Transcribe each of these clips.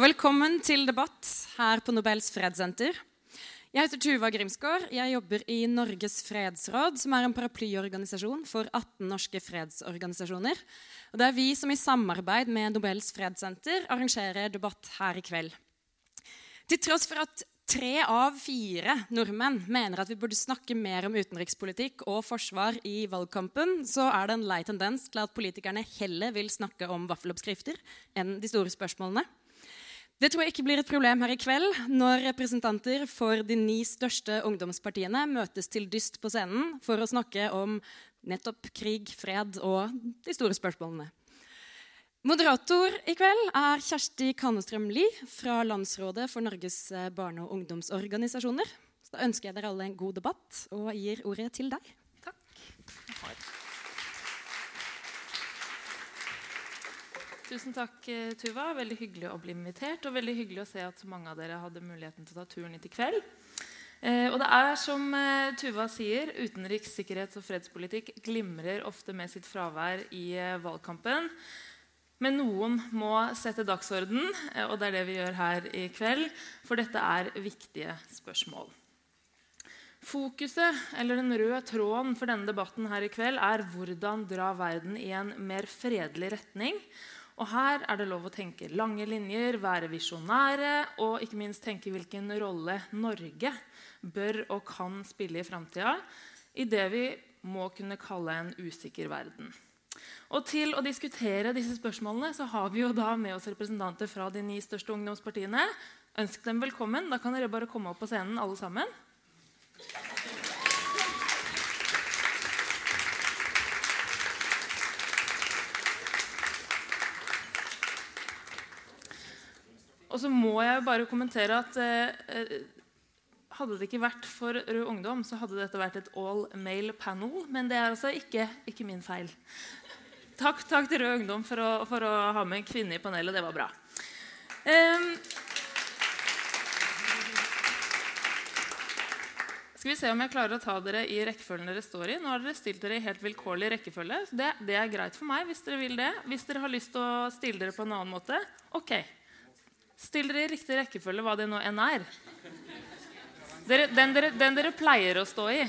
Velkommen til debatt her på Nobels fredssenter. Jeg heter Tuva Grimsgaard. Jeg jobber i Norges fredsråd, som er en paraplyorganisasjon for 18 norske fredsorganisasjoner. Og det er vi som i samarbeid med Nobels fredssenter arrangerer debatt her i kveld. Til tross for at tre av fire nordmenn mener at vi burde snakke mer om utenrikspolitikk og forsvar i valgkampen, så er det en lei tendens til at politikerne heller vil snakke om vaffeloppskrifter enn de store spørsmålene. Det tror jeg ikke blir et problem her i kveld når representanter for de ni største ungdomspartiene møtes til dyst på scenen for å snakke om nettopp krig, fred og de store spørsmålene. Moderator i kveld er Kjersti Kannestrøm Lie fra Landsrådet for Norges barne- og ungdomsorganisasjoner. Så da ønsker jeg dere alle en god debatt og gir ordet til deg. Takk. Tusen takk, Tuva. Veldig hyggelig å bli invitert. Og veldig hyggelig å se at så mange av dere hadde muligheten til å ta turen hit i kveld. Eh, og det er som eh, Tuva sier, utenriks-, sikkerhets- og fredspolitikk glimrer ofte med sitt fravær i eh, valgkampen. Men noen må sette dagsorden, eh, og det er det vi gjør her i kveld. For dette er viktige spørsmål. Fokuset, eller den røde tråden for denne debatten her i kveld, er hvordan dra verden i en mer fredelig retning og her er det lov å tenke lange linjer, være visjonære og ikke minst tenke hvilken rolle Norge bør og kan spille i framtida i det vi må kunne kalle en usikker verden. Og Til å diskutere disse spørsmålene så har vi jo da med oss representanter fra de ni største ungdomspartiene. Ønsk dem velkommen. Da kan dere bare komme opp på scenen, alle sammen. Og så må jeg bare kommentere at eh, hadde det ikke vært for Rød Ungdom, så hadde dette vært et all male panel. Men det er altså ikke, ikke min feil. Takk, takk, til Rød Ungdom for å, for å, ha med en kvinne i panelet. Det var bra. Um, skal vi se om jeg klarer å ta dere i rekkefølgen dere står i. Nå har dere stilt dere i helt vilkårlig rekkefølge. Det, det, er greit for meg hvis dere vil det. Hvis dere har lyst til å stille dere på en annen måte, ok. Still dere i riktig rekkefølge, hva det nå enn er. Dere, den, dere, den, dere, pleier å stå i.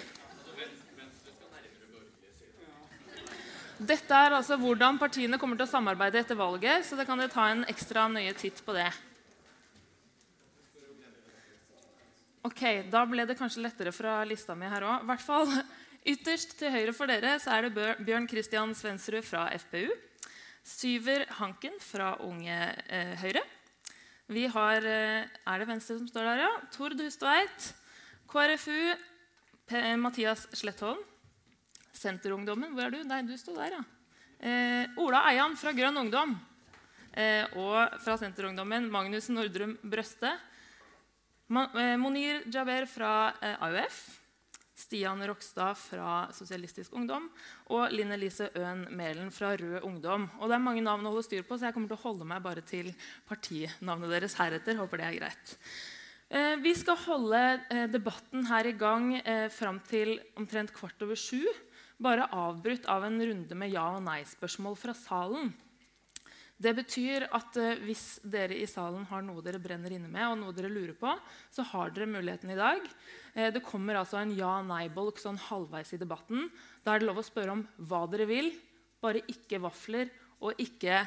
Dette er altså hvordan partiene kommer til å samarbeide etter valget, så det kan dere ta en ekstra nøye titt på det. Ok, Da ble det kanskje lettere fra lista mi her òg. hvert fall Ytterst til høyre for dere så er det Bjørn Christian Svensrud fra FPU. Syver Hanken fra Unge eh, Høyre. Vi har eh, Er det Venstre som står der, ja? Tord Hustveit. KrFU. P Mathias Slettholm. Senterungdommen. Hvor er du? Nei, du sto der, ja. Eh, Ola Eian fra Grønn Ungdom. Eh, og fra Senterungdommen Magnus Nordrum Brøste. Ma eh, Monir Jaber fra eh, AUF. Stian Rokstad fra Sosialistisk Ungdom og Linn Elise Øen Mælen fra Rød Ungdom. Og Det er mange navn å holde styr på, så jeg kommer til å holde meg bare til partinavnet deres heretter. Håper det er greit. Eh, vi skal holde eh, debatten her i gang eh, fram til omtrent kvart over sju. Bare avbrutt av en runde med ja- og nei-spørsmål fra salen. Det betyr at eh, hvis dere i salen har noe dere brenner inne med, og noe dere lurer på, så har dere muligheten i dag. Eh, det kommer altså en ja-nei-bolk sånn halvveis i debatten. Da er det lov å spørre om hva dere vil, bare ikke vafler og ikke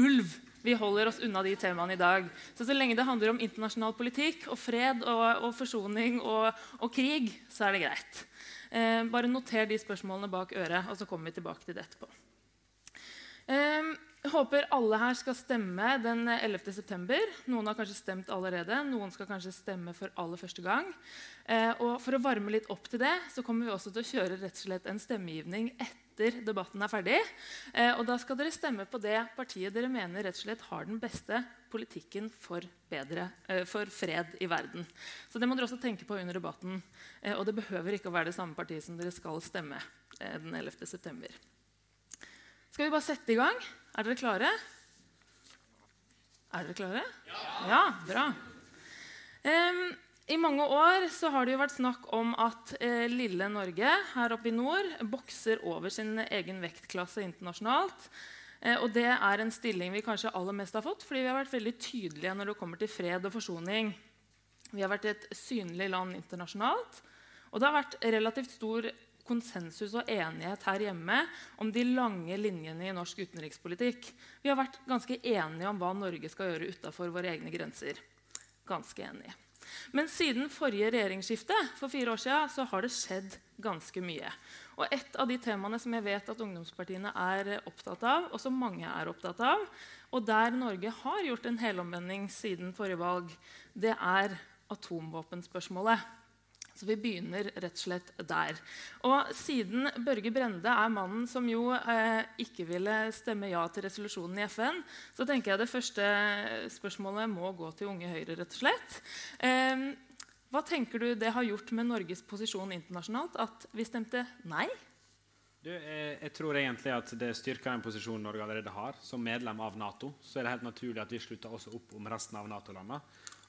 ulv. Vi holder oss unna de temaene i dag. Så, så lenge det handler om internasjonal politikk og fred og, og forsoning og, og, krig, så er det greit. Eh, bare noter de spørsmålene bak øret, og så kommer vi tilbake til det etterpå. Eh, jeg håper alle her skal stemme den 11. september. Noen har kanskje stemt allerede. Noen skal kanskje stemme for aller første gang. Eh, og For å varme litt opp til det så kommer vi også til å kjøre rett og slett en stemmegivning etter debatten er ferdig. Eh, og Da skal dere stemme på det partiet dere mener rett og slett har den beste politikken for, bedre, eh, for fred i verden. Så Det må dere også tenke på under debatten. Eh, og det behøver ikke å være det samme partiet som dere skal stemme eh, den 11. september. Skal vi bare sette i gang? Er dere klare? Er dere klare? Ja. ja bra. Um, I mange år har det vært snakk om at eh, lille Norge her oppe i nord bokser over sin egen vektklasse internasjonalt. Eh, og det er en stilling vi kanskje aller mest har fått fordi vi har vært veldig tydelige når det kommer til fred og forsoning. Vi har vært et synlig land internasjonalt. Og det har vært relativt stor konsensus og enighet her hjemme om de lange linjene i norsk utenrikspolitikk. Vi har vært ganske enige om hva Norge skal gjøre utafor våre egne grenser. Ganske enige. Men siden forrige regjeringsskifte for fire år siden, så har det skjedd ganske mye. Og Et av de temaene som jeg vet at ungdomspartiene er opptatt av, og som mange er opptatt av, og der Norge har gjort en helomvending siden forrige valg, det er atomvåpenspørsmålet. Så vi begynner rett og slett der. Og siden Børge Brende er mannen som jo eh, ikke ville stemme ja til resolusjonen i FN, så tenker jeg det første spørsmålet må gå til Unge Høyre, rett og slett. Eh, hva tenker du det har gjort med Norges posisjon internasjonalt at vi stemte nei? Du, jeg, jeg, tror egentlig at det styrker den posisjonen Norge allerede har. Som medlem av Nato så er det helt naturlig at vi slutter også opp om resten av Nato-landene.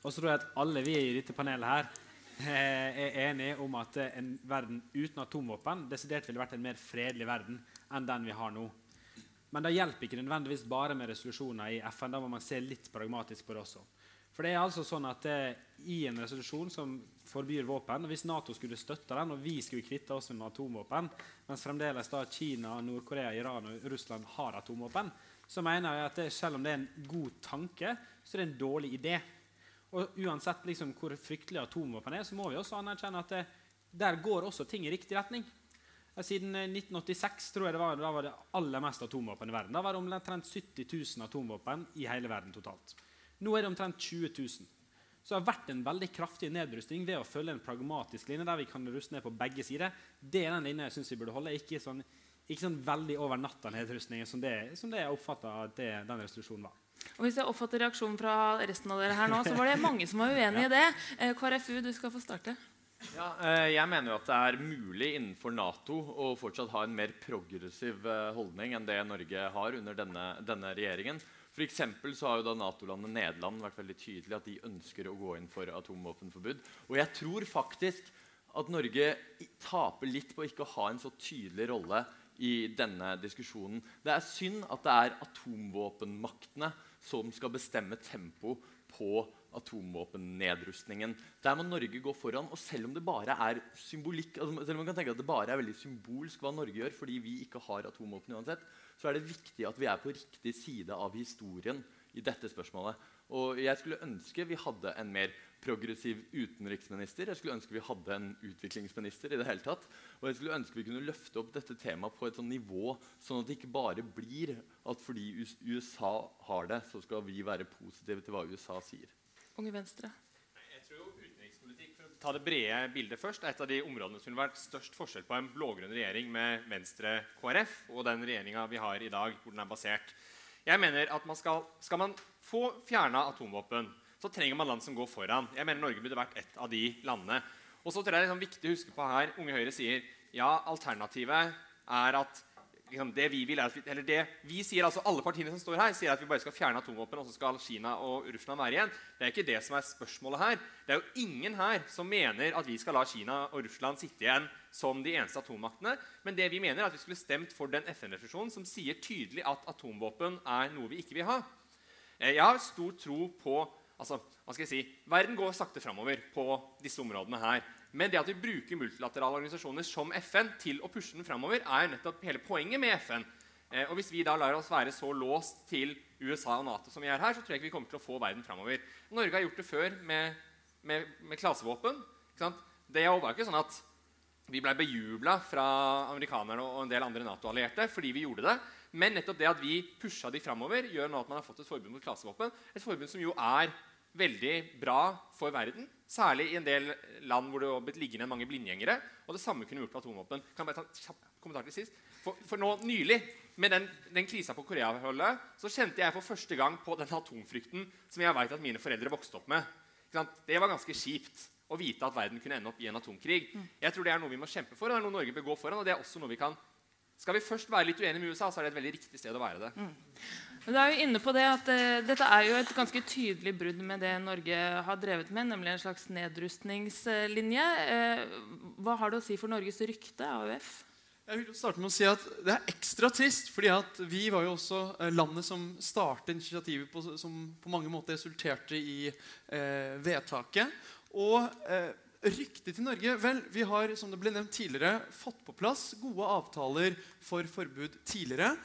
Og så tror jeg at alle vi i dette panelet her Eh, er enig om at en verden uten atomvåpen desidert ville vært en mer fredelig verden enn den vi har nå. Men det hjelper ikke nødvendigvis bare med resolusjoner i FN. Da må man se litt pragmatisk på det også. For det er altså sånn at det, I en resolusjon som forbyr våpen og Hvis Nato skulle støtte den, og vi skulle kvitte oss med atomvåpen, mens fremdeles da Kina, Nord-Korea, Iran og Russland har atomvåpen, så mener jeg at det, selv om det er en god tanke, så er det en dårlig idé. Og uansett liksom, hvor fryktelig atomvåpen er, så må vi også anerkjenne at det, der går også ting i riktig retning. Siden 1986 eh, tror jeg det var, da var det aller mest atomvåpen i verden. Da var det omtrent 70 000 atomvåpen i hele verden totalt. Nå er det omtrent 20 000. Så det har vært en veldig kraftig nedrustning ved å følge en pragmatisk linje der vi kan ruste ned på begge sider. Det er den linja jeg syns vi burde holde. Ikke sånn, ikke sånn veldig over natta-nedrustning som, som, det jeg oppfatta at det, den resolusjonen var. Og Hvis jeg oppfatter reaksjonen fra resten av dere her nå, så var det mange som var uenig i det. Eh, KrFU, du skal få starte. Ja, eh, jeg mener jo at det er mulig innenfor Nato å fortsatt ha en mer progressiv eh, holdning enn det Norge har under denne, denne regjeringen. For så har jo da Nato-landet Nederland vært veldig tydelig at de ønsker å gå inn for atomvåpenforbud. Og jeg tror faktisk at Norge taper litt på ikke å ha en så tydelig rolle i denne diskusjonen. Det er synd at det er atomvåpenmaktene som skal bestemme tempo på atomvåpennedrustningen. Der må Norge gå foran. Og selv om det bare er symbolikk, altså selv om man kan tenke at det bare er veldig symbolsk hva Norge gjør, fordi vi ikke har atomvåpen uansett, så er det viktig at vi er på riktig side av historien i dette spørsmålet. Og jeg skulle ønske vi hadde en mer progressiv utenriksminister. Jeg skulle ønske vi hadde en utviklingsminister. i det hele tatt. Og jeg skulle ønske vi kunne løfte opp dette temaet på et sånn nivå, sånn at det ikke bare blir at fordi USA har det, så skal vi være positive til hva USA sier. Unge Venstre. Jeg tror utenrikspolitikk, for å ta det brede bildet først, er et av de områdene som ville vært størst forskjell på en blå-grønn regjering med Venstre KrF og den regjeringa vi har i dag, hvor den er basert. Jeg mener at man skal, skal man få fjerna atomvåpen så trenger man land som går foran. Jeg mener Norge burde vært et av de landene. Og så tror jeg Det er liksom viktig å huske på her, Unge Høyre sier ja, alternativet er at liksom, det vi vil er at vi, eller det vi sier, altså Alle partiene som står her, sier at vi bare skal fjerne atomvåpen, og så skal Kina og Russland være igjen. Det er ikke det som er spørsmålet her. Det er jo ingen her som mener at vi skal la Kina og Russland sitte igjen som de eneste atommaktene. Men det vi mener er at vi skulle stemt for den FN-resolusjonen som sier tydelig at atomvåpen er noe vi ikke vil ha. Eh, jeg har stor tro på Altså, hva skal jeg si, Verden går sakte framover på disse områdene her. Men det at vi bruker multilaterale organisasjoner som FN til å pushe den framover, er nettopp hele poenget med FN. Eh, og Hvis vi da lar oss være så låst til USA og Nato som vi er her, så tror jeg ikke vi kommer til å få verden framover. Norge har gjort det før med, med, med klasevåpen. Det var ikke sånn at vi ble bejubla fra amerikanerne og en del andre Nato-allierte fordi vi gjorde det. Men nettopp det at vi pusha de framover, gjør nå at man har fått et forbud mot klasevåpen. Et forbud som jo er veldig bra for verden. Særlig i en del land hvor det har blitt liggende mange blindgjengere. Og det samme kunne gjort med atomvåpen. Kan jeg bare ta en kjapp kommentar til sist? For, for nå nylig, med den, den krisa på Korea-holdet, så kjente jeg for første gang på den atomfrykten som jeg vet at mine foreldre vokste opp med. Det var ganske kjipt å vite at verden kunne ende opp i en atomkrig. Mm. Jeg tror Det er noe vi må kjempe for, og det er noe Norge bør gå foran. og det er også noe vi kan skal vi først være litt uenige med USA, så er det et veldig riktig sted å være det. Mm. Du er jo inne på det at uh, Dette er jo et ganske tydelig brudd med det Norge har drevet med, nemlig en slags nedrustningslinje. Uh, hva har det å si for Norges rykte, AUF? Jeg vil jo starte med å si at Det er ekstra trist, fordi at vi var jo også eh, landet som startet initiativet på, som på mange måter resulterte i eh, vedtaket. Og eh, ryktet til Norge Vel, vi har som det ble nevnt tidligere, fått på plass gode avtaler for forbud tidligere.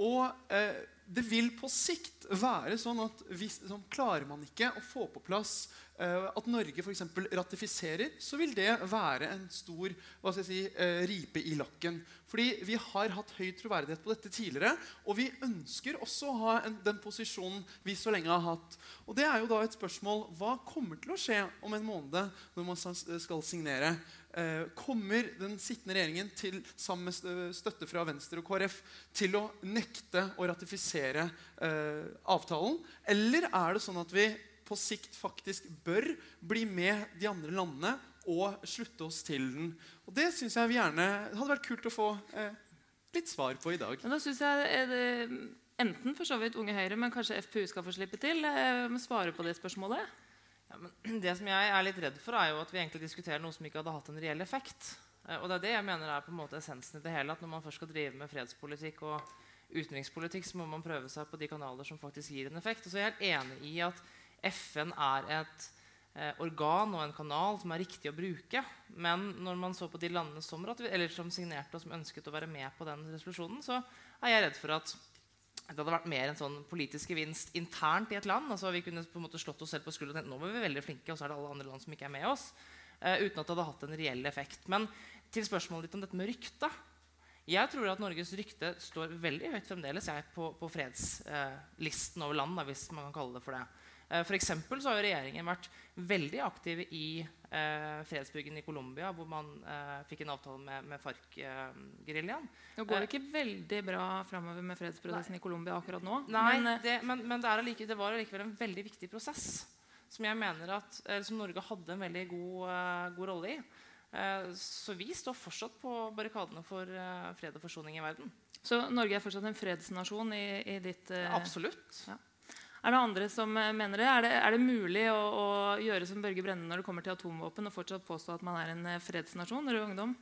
Og eh, det vil på sikt være sånn at hvis, sånn, klarer man ikke å få på plass Eh, at Norge eksempel, ratifiserer, så vil det være en stor hva skal jeg si, eh, ripe i lakken. Fordi vi har hatt høy troverdighet på dette tidligere, og vi ønsker også å ha en, den posisjonen vi så lenge har hatt. Og det er jo da et spørsmål hva kommer til å skje om en måned når man skal signere? Eh, kommer den sittende regjeringen til, sammen med støtte fra Venstre og KrF til å nekte å ratifisere eh, avtalen? Eller er det sånn at vi på sikt faktisk bør bli med de andre landene og slutte oss til den. Og Det syns jeg vi gjerne hadde vært kult å få eh, litt svar på i dag. Men da synes jeg det, Enten for så vidt Unge Høyre, men kanskje FPU skal få slippe til. Eh, svare på det spørsmålet. Ja, men det som jeg er litt redd for, er jo at vi egentlig diskuterer noe som ikke hadde hatt en reell effekt. Eh, og det er det jeg mener er på en måte essensen i det hele. At når man først skal drive med fredspolitikk og utenrikspolitikk, så må man prøve seg på de kanaler som faktisk gir en effekt. Og så er jeg helt enig i at FN er et eh, organ og en kanal som er riktig å bruke. Men når man så på de landene som, som signerte og som ønsket å være med på den resolusjonen, så er jeg redd for at det hadde vært mer en sånn politisk gevinst internt i et land. altså Vi kunne på en måte slått oss selv på skulderen og tenkt nå var vi veldig flinke, og så er det alle andre land som ikke er med oss. Uh, uten at det hadde hatt en reell effekt. Men til spørsmålet ditt om dette med rykte. Jeg tror at Norges rykte står veldig høyt fremdeles jeg, på, på fredslisten uh, over land, da, hvis man kan kalle det for det. Eh, for så har regjeringen vært veldig aktiv i eh, fredsbyggen i Colombia, hvor man eh, fikk en avtale med, med FARC-geriljaen. Nå går det ikke veldig bra framover med fredsprosessen i Colombia akkurat nå. Nei, men, det, men, men det, like, det, var likevel en veldig viktig prosess som jeg mener at, som Norge hadde en veldig god, god rolle i. Så vi står fortsatt på barrikadene for fred og forsoning i verden. Så Norge er fortsatt en fredsnasjon i, i ditt Absolutt. Ja. Er det andre som eh, mener det? Er det, er det mulig å, å, gjøre som Børge Brende når det kommer til atomvåpen, og fortsatt påstå at man er en eh, fredsnasjon? Rød Ungdom?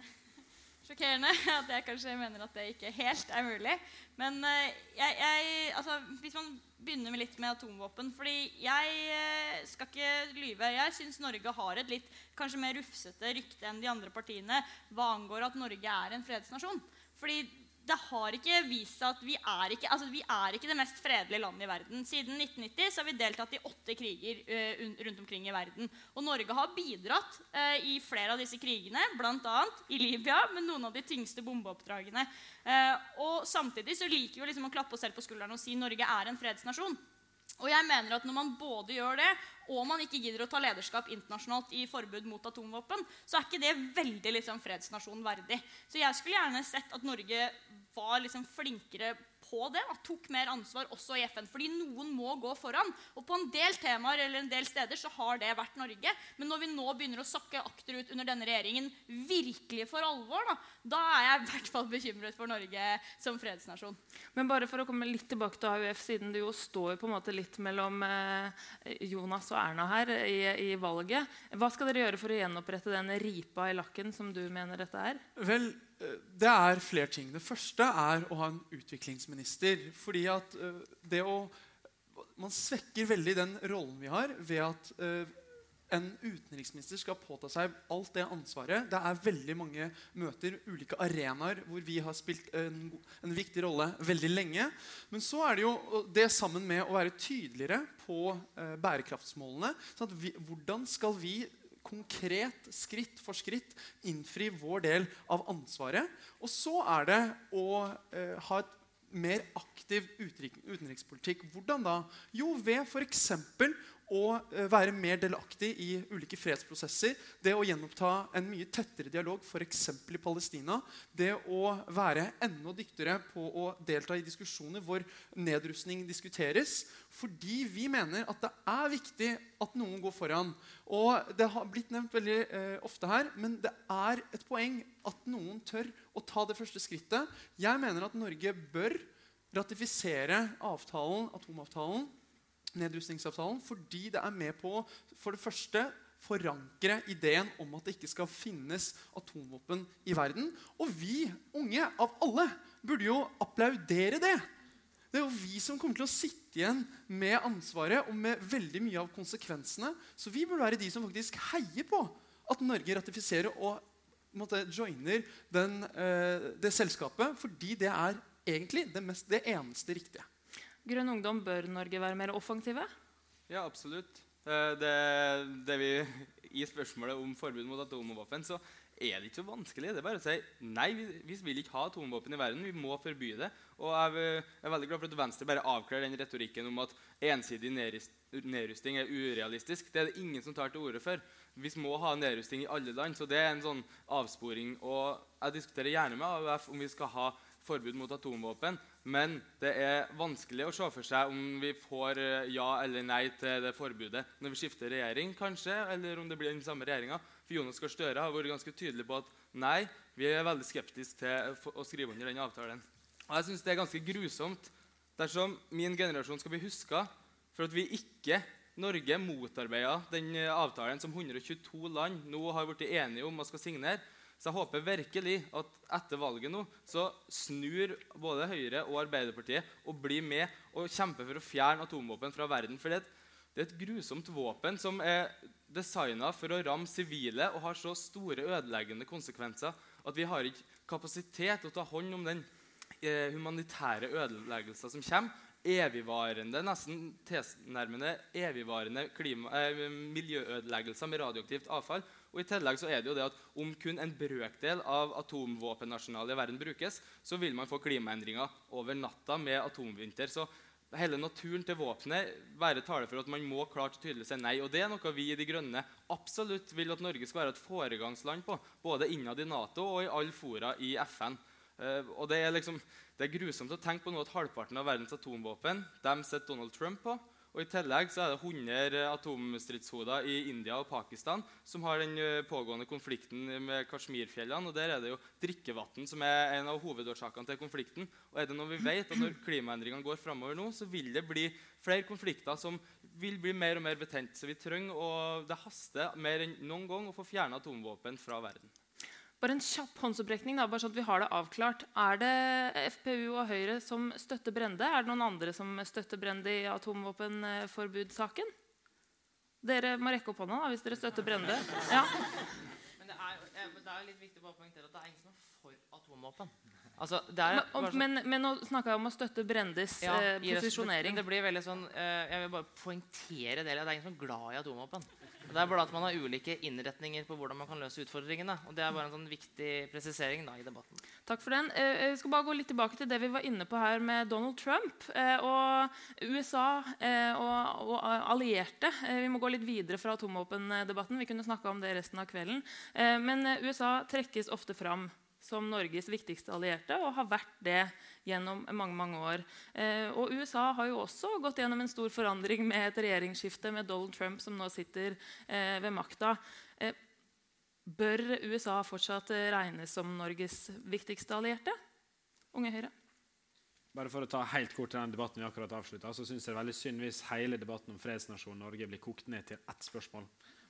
Sjokkerende at jeg kanskje mener at det ikke helt er mulig. Men eh, jeg, jeg, altså, hvis man begynner med litt med atomvåpen fordi jeg skal ikke lyve. Jeg syns Norge har et litt kanskje mer rufsete rykte enn de andre partiene hva angår at Norge er en fredsnasjon. Fordi det har ikke vist seg at vi er ikke, altså vi er ikke det mest fredelige landet i verden. Siden 1990 så har vi deltatt i åtte kriger uh, rundt omkring i verden. Og Norge har bidratt uh, i flere av disse krigene, bl.a. i Libya, med noen av de tyngste bombeoppdragene. Uh, og samtidig så liker vi liksom å klappe oss selv på skulderen og si Norge er en fredsnasjon. Og jeg mener at Når man både gjør det, og man ikke gidder å ta lederskap internasjonalt i forbud mot atomvåpen, så er ikke det veldig liksom, fredsnasjonen verdig. Så jeg skulle gjerne sett at Norge var liksom, flinkere på det. Da, tok mer ansvar også i FN. Fordi noen må gå foran. Og på en del temaer eller en del steder så har det vært Norge. Men når vi nå begynner å sakke akterut under denne regjeringen virkelig for alvor, da, da er jeg i hvert fall bekymret for Norge som fredsnasjon. Men bare for å komme litt tilbake til AUF, siden du jo står på en måte litt mellom eh, Jonas og Erna her i, i, valget. Hva skal dere gjøre for å gjenopprette den ripa i lakken som du mener dette er? Vel, det er flere ting. Det første er å ha en utviklingsminister. fordi at uh, det å Man svekker veldig den rollen vi har ved at uh, en utenriksminister skal påta seg alt det ansvaret. Det er veldig mange møter, ulike arenaer, hvor vi har spilt en, en, viktig rolle veldig lenge. Men så er det jo det sammen med å være tydeligere på eh, bærekraftsmålene. Sånn vi, hvordan skal vi konkret, skritt for skritt, innfri vår del av ansvaret. Og så er det å eh, ha et mer aktiv utenrikspolitikk. Hvordan da? Jo, ved f.eks å eh, være mer delaktig i ulike fredsprosesser. Det å gjenoppta en mye tettere dialog, f.eks. i Palestina. Det å være enda dyktigere på å delta i diskusjoner hvor nedrustning diskuteres. Fordi vi mener at det er viktig at noen går foran. Og Det har blitt nevnt veldig eh, ofte her, men det er et poeng at noen tør å ta det første skrittet. Jeg mener at Norge bør ratifisere avtalen, atomavtalen nedrustningsavtalen fordi det er med på for det første forankre ideen om at det ikke skal finnes atomvåpen i verden. Og vi unge, av alle, burde jo applaudere det. Det er jo vi som kommer til å sitte igjen med ansvaret og med veldig mye av konsekvensene. Så vi burde være de som faktisk heier på at Norge ratifiserer og måtte, joiner den, eh, det selskapet, fordi det er egentlig det, mest, det eneste riktige. Grønn ungdom, bør Norge være mer offensive? Ja, absolutt. Eh, Det, det vi, I spørsmålet om forbud mot atomvåpen så er det ikke så vanskelig. Det er bare å si nei, vi, vi vil ikke ha atomvåpen i verden. Vi må forby det. Og jeg er veldig glad for at Venstre bare avklarer den retorikken om at ensidig nedrusting er urealistisk. Det er det ingen som tar til orde for. Vi må ha nedrusting i alle land. Så det er en sånn avsporing. Og jeg diskuterer gjerne med AUF om vi skal ha forbud mot atomvåpen. Men det er vanskelig å se for seg om vi får eh, ja eller nei til det forbudet når vi skifter regjering, kanskje, eller om det blir den samme regjeringa. For Jonas Gahr Støre har vært ganske tydelig på at nei, vi er veldig skeptiske til å skrive under den avtalen. Og jeg synes det er ganske grusomt dersom min generasjon skal bli huska for at vi ikke Norge motarbeida den eh, avtalen som 122 land nå har blitt enige om og skal signere. Så jeg håper virkelig at etter valget nå så snur både Høyre og Arbeiderpartiet og blir med og kjemper for å fjerne atomvåpen fra verden. For det, er et- grusomt våpen som er designa for å ramme sivile og har så store ødeleggende konsekvenser at vi har ikke kapasitet til å ta hånd om den eh, humanitære ødeleggelsen som kommer. Evigvarende, nesten tilnærmende evigvarende klima, eh, miljøødeleggelser med radioaktivt avfall. Og i tillegg så er det jo det at Om kun en brøkdel av atomvåpenarsenalet i verden brukes, så vil man få klimaendringer over natta med atomvinter. Så hele naturen til våpenet bare taler for at man må klart tydelig si nei. Og det er noe vi i De Grønne absolutt vil at Norge skal være et foregangsland på. Både innad i Nato og i alle fora i FN. Eh, og det er, liksom, det er grusomt å tenke på nå at halvparten av verdens atomvåpen dem sitter Donald Trump på. Og I tillegg så er det 100 atomstridshoder i India og Pakistan som har den eh, pågående konflikten med Kashmir-fjellene. og Der er det jo drikkevann som er en av hovedårsakene til konflikten. Og er det noe vi vet, at Når klimaendringene går framover nå, så vil det bli flere konflikter som vil bli mer og mer betent. Så vi trenger, og det haster mer enn noen gang å få fjerna atomvåpen fra verden. Bare en kjapp håndsopprekning, da, bare sånn at vi har det avklart. Er det FPU og Høyre som støtter Brende? Er det noen andre som støtter Brende i atomvåpenforbudssaken? Dere må rekke opp hånda da, hvis dere støtter Brende. Ja. Men det er, eh, det er litt viktig å poengtere at det er ingen som er for atomvåpen. Altså, det er Men, men, men nå snakka jeg om å støtte Brendes Ja, eh, posisjonering. Det, det blir veldig sånn eh, Jeg vil bare poengtere det. Det er ingen som er glad i atomvåpen. Det er bare at man har ulike innretninger på hvordan man kan løse utfordringene. Og det er bare en sånn viktig presisering da i debatten. Takk for den. Vi Jeg skal bare gå litt tilbake til det vi var inne på her med Donald Trump eh, og USA eh, og, allierte. Eh, Vi må gå litt videre fra atomvåpendebatten. Vi kunne snakka om det resten av kvelden. Eh, Men eh, USA trekkes ofte fram som Norges viktigste allierte og har vært det gjennom mange mange år. Eh, og USA har jo også gått gjennom en stor forandring med et regjeringsskifte med Donald Trump som nå sitter eh, ved makta. Eh, Bør USA fortsatt regnes som Norges viktigste allierte? Unge Høyre? Bare for å ta helt kort til den debatten vi akkurat avslutta, så syns jeg det er veldig synd hvis hele debatten om fredsnasjonen Norge blir kokt ned til ett spørsmål.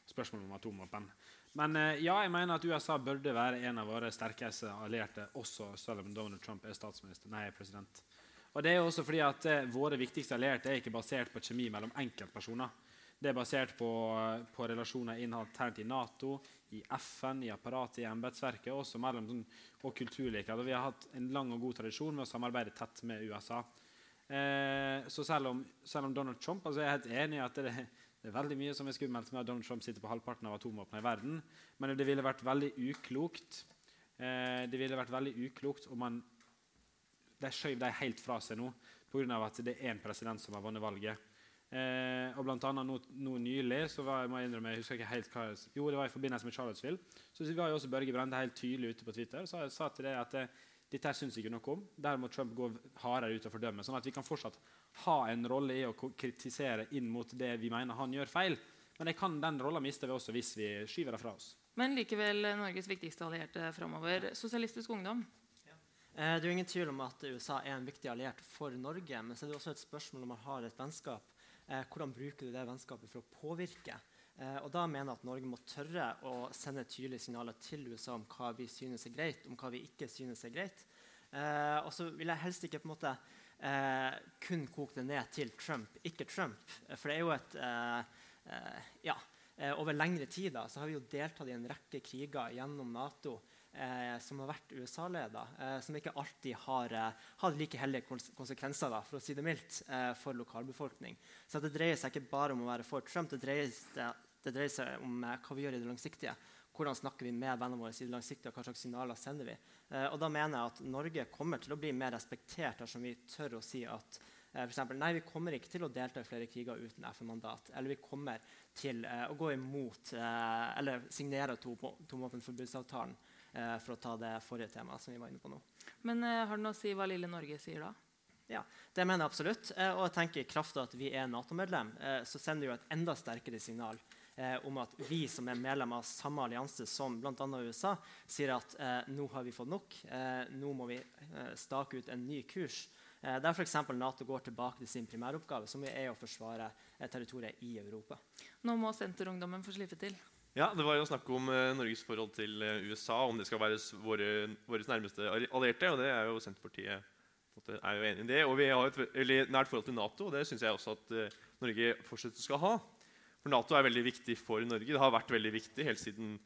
Spørsmålet om atomvåpen. Men eh, ja, jeg mener at USA burde være en av våre sterkeste allierte, også selv om Donald Trump er statsminister. Nei, president. Og det er jo også fordi at eh, Våre viktigste allierte er ikke basert på kjemi mellom enkeltpersoner. Det er basert på, eh, på relasjoner internt i Nato, i FN, i apparatet, i embetsverket også mellom sånn, og kulturliker. Vi har hatt en lang og god tradisjon med å samarbeide tett med USA. Eh, så selv om, selv om Donald Trump altså Jeg er helt enig i at det, det er veldig mye som er skummelt med at Donald Trump sitter på halvparten av atomvåpnene i verden. Men det ville vært veldig uklokt eh, Det ville vært veldig uklokt om man de skjøv de helt fra seg nå pga. at det er én president som har vunnet valget. Eh, og blant annet nå, nå nylig så var jeg, må innrømme, jeg husker ikke helt hva jeg, Jo, det var i forbindelse med Charlottesville. Så var jo også Børge Brende helt tydelig ute på Twitter og sa, sa til det at eh, dette syns ikke noe om. Der må Trump gå hardere ut og fordømme. Sånn at vi kan fortsatt ha en rolle i å kritisere inn mot det vi mener han gjør feil. Men jeg kan, den rolla mister vi også hvis vi skyver det fra oss. Men likevel eh, Norges viktigste allierte framover. Sosialistisk Ungdom. Eh, Det er jo ingen tvil om at USA er en viktig alliert for Norge. Men så er det også et spørsmål om man har et vennskap. Eh, hvordan bruker du det vennskapet for å påvirke? Eh, og da mener jeg at Norge må tørre å sende tydelige signaler til USA om hva vi synes er greit, om hva vi ikke synes er greit. Eh, og så vil jeg helst ikke på en måte eh, kun koke det ned til Trump, ikke Trump. Eh, for det er jo et Ja. over lengre tid da, så har vi jo deltatt i en rekke kriger gjennom Nato eh, som har vært USA-leda, eh, som ikke alltid har eh, hatt like heldige konsekvenser da, for å si det mildt, eh, for lokalbefolkning. Så det dreier seg ikke bare om å være for Trump, det dreier, det, det dreier seg om eh, hva vi gjør i det langsiktige. Hvordan snakker vi med vennene våre i det langsiktige, og hva slags signaler sender vi? Eh, og da mener jeg at Norge kommer til å bli mer respektert dersom vi tør å si at for eksempel, nei, vi kommer ikke til å delta i flere kriger uten FN-mandat. Eller vi kommer til eh, å gå imot eh, eller signere atomvåpenforbudsavtalen. Eh, for å ta det forrige temaet som vi var inne på nå. Men eh, har det noe å si hva lille Norge sier da? Ja, det mener jeg absolutt. Eh, og jeg tenker i kraft av at vi er Nato-medlem, så sender det jo et enda sterkere signal om at vi som er medlem av samme allianse som bl.a. USA, sier at nå har vi fått nok. nå må vi stake ut en ny kurs. der f.eks. Nato går tilbake til sin primæroppgave, som er å forsvare territoriet i Europa. Nå må Senterungdommen få slippe til. Ja, Det var jo snakk om uh, Norges forhold til USA, om det skal være våre, våre nærmeste allierte. og det er jo Senterpartiet er jo enig i det. Og vi har et veldig nært forhold til Nato, og det syns jeg også at Norge fortsatt skal ha. For Nato er veldig viktig for Norge. Det har vært veldig viktig helt siden,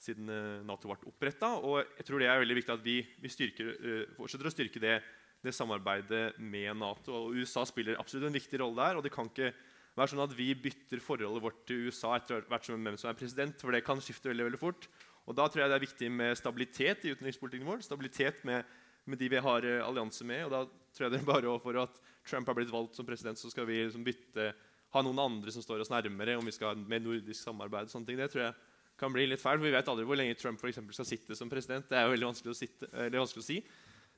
siden Nato ble oppretta. Og jeg tror det er veldig viktig at vi, vi styrker, fortsetter å styrke det, det, samarbeidet med Nato. Og USA spiller absolutt en viktig rolle der. og det kan ikke være sånn at vi bytter forholdet vårt til USA etter hvert som hvem som er president. For det kan skifte veldig, veldig fort. Og da tror jeg det er viktig med stabilitet i utenrikspolitikken vår. Stabilitet med, med, de vi har uh, allianse med. Og da tror jeg det er bare for at Trump har blitt valgt som president, så skal vi liksom, bytte ha noen andre som står oss nærmere, om vi skal ha mer nordisk samarbeid. og sånne ting. Det tror jeg kan bli litt feil, for Vi vet aldri hvor lenge Trump for eksempel, skal sitte som president. Det er jo veldig vanskelig å, sitte, vanskelig å si.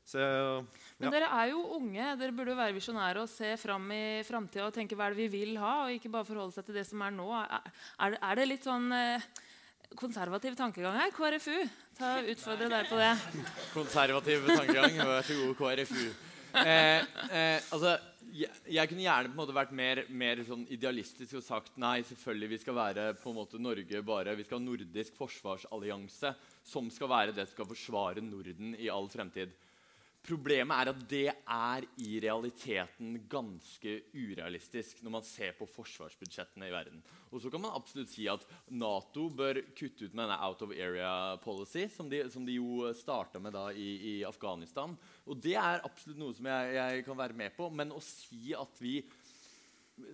Så, ja. Men dere er jo unge. Dere burde jo være visjonære og se fram i framtida og tenke hva er det vi vil ha, og ikke bare forholde seg til det som er nå. Er, er det litt sånn eh, konservativ tankegang her? KrFU? Ta Utfordre deg på det. Konservativ tankegang. Vær så god, KrFU. Eh, eh, altså, jeg, jeg, kunne gjerne på en måte vært mer, mer sånn idealistisk og sagt nei, selvfølgelig vi skal være på en måte Norge bare, vi skal ha nordisk forsvarsallianse som skal være det som skal forsvare Norden i all fremtid. Problemet er at det er i realiteten ganske urealistisk når man ser på forsvarsbudsjettene i verden. Og så kan man absolutt si at Nato bør kutte ut med denne out of area policy, som de, som de jo starta med da i, i, Afghanistan. Og det er absolutt noe som jeg, jeg kan være med på. Men å si at vi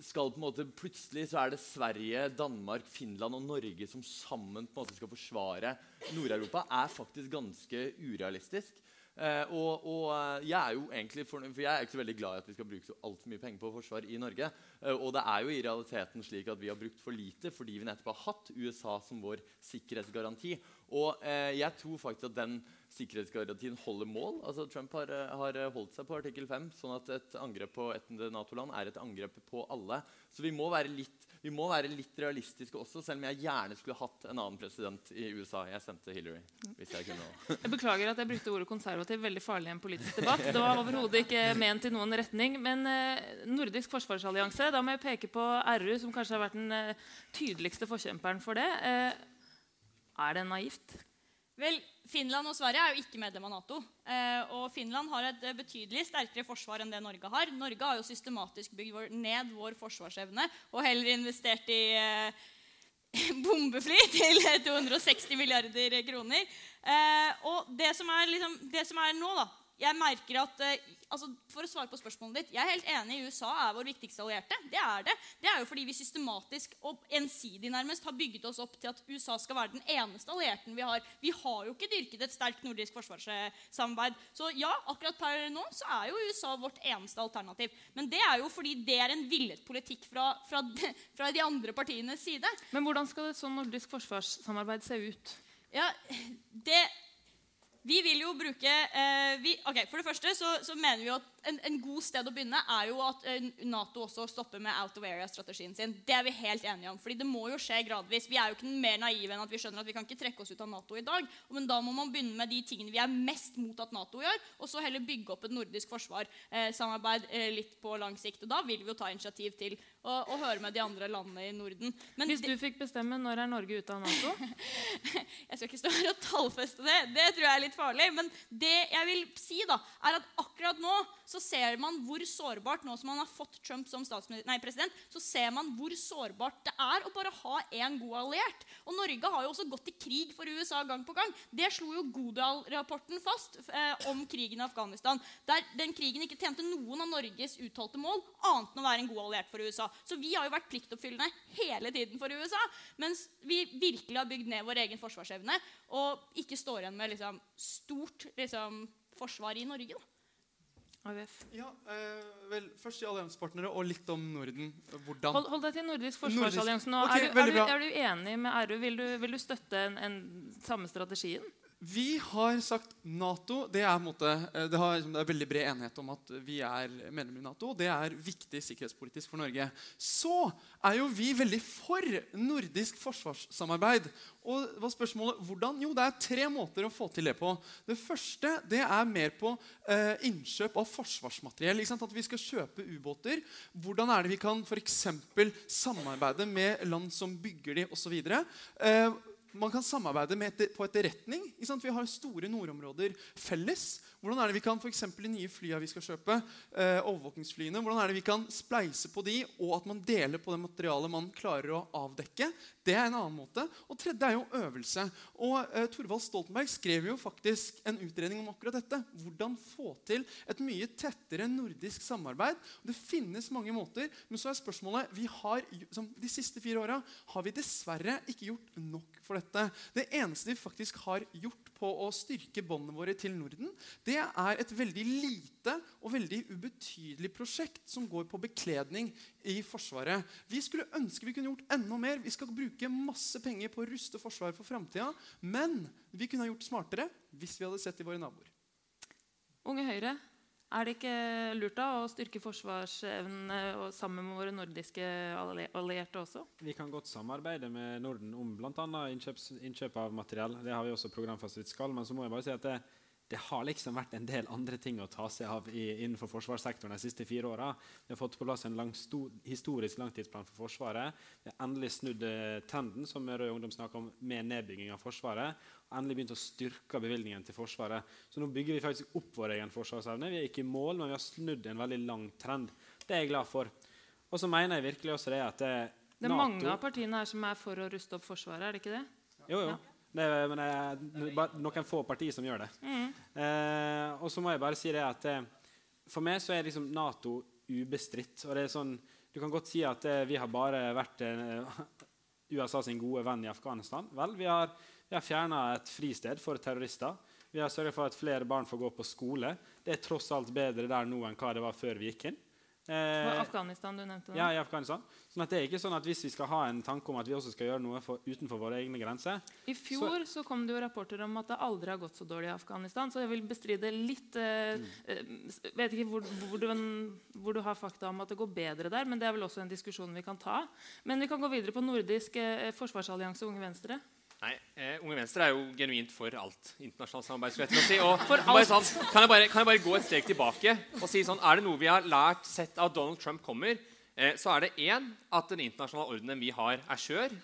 skal på en måte Plutselig så er det Sverige, Danmark, Finland og Norge som sammen på en måte skal forsvare Nord-Europa, er faktisk ganske urealistisk. Eh, og, og, eh, jeg er jo egentlig for, for jeg er ikke så veldig glad i at vi skal bruke så altfor mye penger på forsvar i Norge. Eh, og det er jo i realiteten slik at vi har brukt for lite fordi vi nettopp har hatt USA som vår sikkerhetsgaranti. Og eh, jeg tror faktisk at den sikkerhetsgarantien holder mål. Altså Trump har, eh, har holdt seg på artikkel 5, sånn at et angrep på et Nato-land er et angrep på alle. Så vi må være litt vi må være litt realistiske også, selv om jeg gjerne skulle hatt en annen president i USA. Jeg stemte Hillary. hvis Jeg kunne. Jeg beklager at jeg brukte ordet konservativ. Veldig farlig i en politisk debatt. Det var overhodet ikke ment i noen retning. Men eh, Nordisk forsvarsallianse, da må jeg peke på RU, som kanskje har vært den eh, tydeligste forkjemperen for det. Eh, er det naivt? Vel, Finland og Sverige er jo ikke medlem av Nato. Eh, og Finland har et betydelig sterkere forsvar enn det Norge har. Norge har jo systematisk bygd ned vår forsvarsevne og heller investert i eh, bombefly til 260 milliarder kroner. Eh, og det som, liksom, det som, er nå, da Jeg merker at eh, altså, For å svare på spørsmålet ditt Jeg er helt enig. i USA er vår viktigste allierte. Det er det. Det er jo fordi vi systematisk og ensidig nærmest har bygget oss opp til at USA skal være den eneste allierten vi har. Vi har jo ikke dyrket et sterkt nordisk forsvarssamarbeid. Så ja, akkurat per nå så er jo USA vårt eneste alternativ. Men det er jo fordi det er en villet politikk fra, fra, fra de andre partienes side. Men hvordan skal et sånn nordisk forsvarssamarbeid se ut? Ja, det vi vil jo bruke eh, vi, okay, For det første så, så, mener vi at en, en god sted å begynne er jo at eh, Nato også stopper med out of area-strategien sin. Det er vi helt enige om. fordi det må jo skje gradvis. Vi er jo ikke mer naive enn at vi skjønner at vi kan ikke trekke oss ut av Nato i dag. Men da må man begynne med de tingene vi er mest mot at Nato gjør, og så heller bygge opp et nordisk forsvarssamarbeid eh, litt på lang sikt. Og da vil vi jo ta initiativ til å, å høre med de andre landene i Norden. Men Hvis du fikk bestemme, når er Norge ute av Nato? jeg skal ikke stå her og tallfeste det. Det tror jeg er litt farlig. Men det jeg vil si, da, er at akkurat nå så ser man hvor sårbart nå som man har fått Trump som nei, president, så ser man hvor sårbart det er å bare ha en god alliert. Og Norge har jo også gått i krig for USA gang på gang. Det slo jo Godal-rapporten fast eh, om krigen i Afghanistan. Der den krigen ikke tjente noen av Norges uttalte mål annet enn å være en god alliert for USA. Så vi har jo vært pliktoppfyllende hele tiden for USA. Mens vi virkelig har bygd ned vår egen forsvarsevne og ikke står igjen med liksom, stort liksom, forsvar i Norge. da. AUF. Ja, eh, vel, Først i alliansepartnere og litt om Norden. Hvordan Hold, hold deg til Nordisk forsvarsallianse nå. Okay, er, du, er, du, er, du, enig med RU? Vil du, vil du støtte en, en samme strategien? Vi har sagt Nato. Det er, måte, eh, det, har, det er, veldig bred enighet om at vi er medlemmer i Nato. Det er viktig sikkerhetspolitisk for Norge. Så er jo vi veldig for nordisk forsvarssamarbeid. Og hva spørsmålet hvordan? Jo, det er tre måter å få til det på. Det første det er mer på eh, innkjøp av forsvarsmateriell. At vi skal kjøpe ubåter. Hvordan er det vi kan for samarbeide med land som bygger de osv. Eh, man kan samarbeide et, på etterretning. Vi har store nordområder felles. Hvordan er det vi kan for de nye flyene vi skal kjøpe, eh, overvåkingsflyene, hvordan er det vi kan spleise på de, og at man deler på det materialet man klarer å avdekke? Det er en annen måte. Og tredje er jo øvelse. Og eh, Torvald Stoltenberg skrev jo faktisk en utredning om akkurat dette. Hvordan få til et mye tettere nordisk samarbeid. Det finnes mange måter, men så er spørsmålet vi har, De siste fire åra har vi dessverre ikke gjort nok for dette. Det eneste vi faktisk har gjort på å styrke båndene våre til Norden, det er et veldig lite og veldig ubetydelig prosjekt som går på bekledning i Forsvaret. Vi skulle ønske vi kunne gjort enda mer. Vi skal bruke masse penger på å ruste Forsvaret for framtida. Men vi kunne ha gjort smartere hvis vi hadde sett i våre naboer. Unge Høyre, er det ikke lurt da å styrke forsvarsevnen sammen med våre nordiske allierte også? Vi kan godt samarbeide med Norden om bl.a. innkjøp av materiell. Det har vi også programfestet skal. Men så må jeg bare si at det, det har liksom vært en del andre ting å ta seg av i, innenfor forsvarssektoren de siste fire åra. Vi har fått på plass en lang, stor, historisk langtidsplan for Forsvaret. Vi har endelig snudd eh, trenden som Rød Ungdom snakker om, med nedbygging av Forsvaret. Og endelig begynt å styrke bevilgningen til Forsvaret. Så nå bygger vi faktisk opp vår egen forsvarsevne. Vi er ikke i mål, men vi har snudd en veldig lang trend. Det er jeg glad for. Og så mener jeg virkelig også det at det, det er NATO, mange av partiene her som er for å ruste opp Forsvaret, er det ikke det? Jo, jo. Ja. Det er, men det er noen få partier som gjør det. Mm. Eh, og så må jeg bare si det at eh, for meg så er liksom Nato ubestridt. Og det er sånn, du kan godt si at eh, vi har bare vært eh, USA sin gode venn i Afghanistan. Vel, vi har, vi har fjerna et fristed for terrorister. Vi har sørga for at flere barn får gå på skole. Det er tross alt bedre der nå enn hva det var før vi gikk inn. Eh, Afghanistan du nevnte nå. Ja, i Afghanistan. Sånn at det er ikke sånn at Hvis vi skal ha en tanke om at vi også skal gjøre noe for, utenfor våre egne grenser I fjor så, så, kom det jo rapporter om at det aldri har gått så dårlig i Afghanistan. Så jeg vil bestride litt eh, mm. eh, vet ikke hvor, hvor, du, hvor, du, har fakta om at det går bedre der, men det er vel også en diskusjon vi kan ta. Men vi kan gå videre på nordisk eh, forsvarsallianse Unge Venstre. Nei, eh, Unge Venstre er jo genuint for alt internasjonalt samarbeid. skulle jeg si. Og for alt. Sånn, kan, jeg bare, kan, jeg bare, gå et steg tilbake og si sånn, Er det noe vi har lært sett av Donald Trump kommer, eh, så er det én at den internasjonale ordenen vi har, er skjør.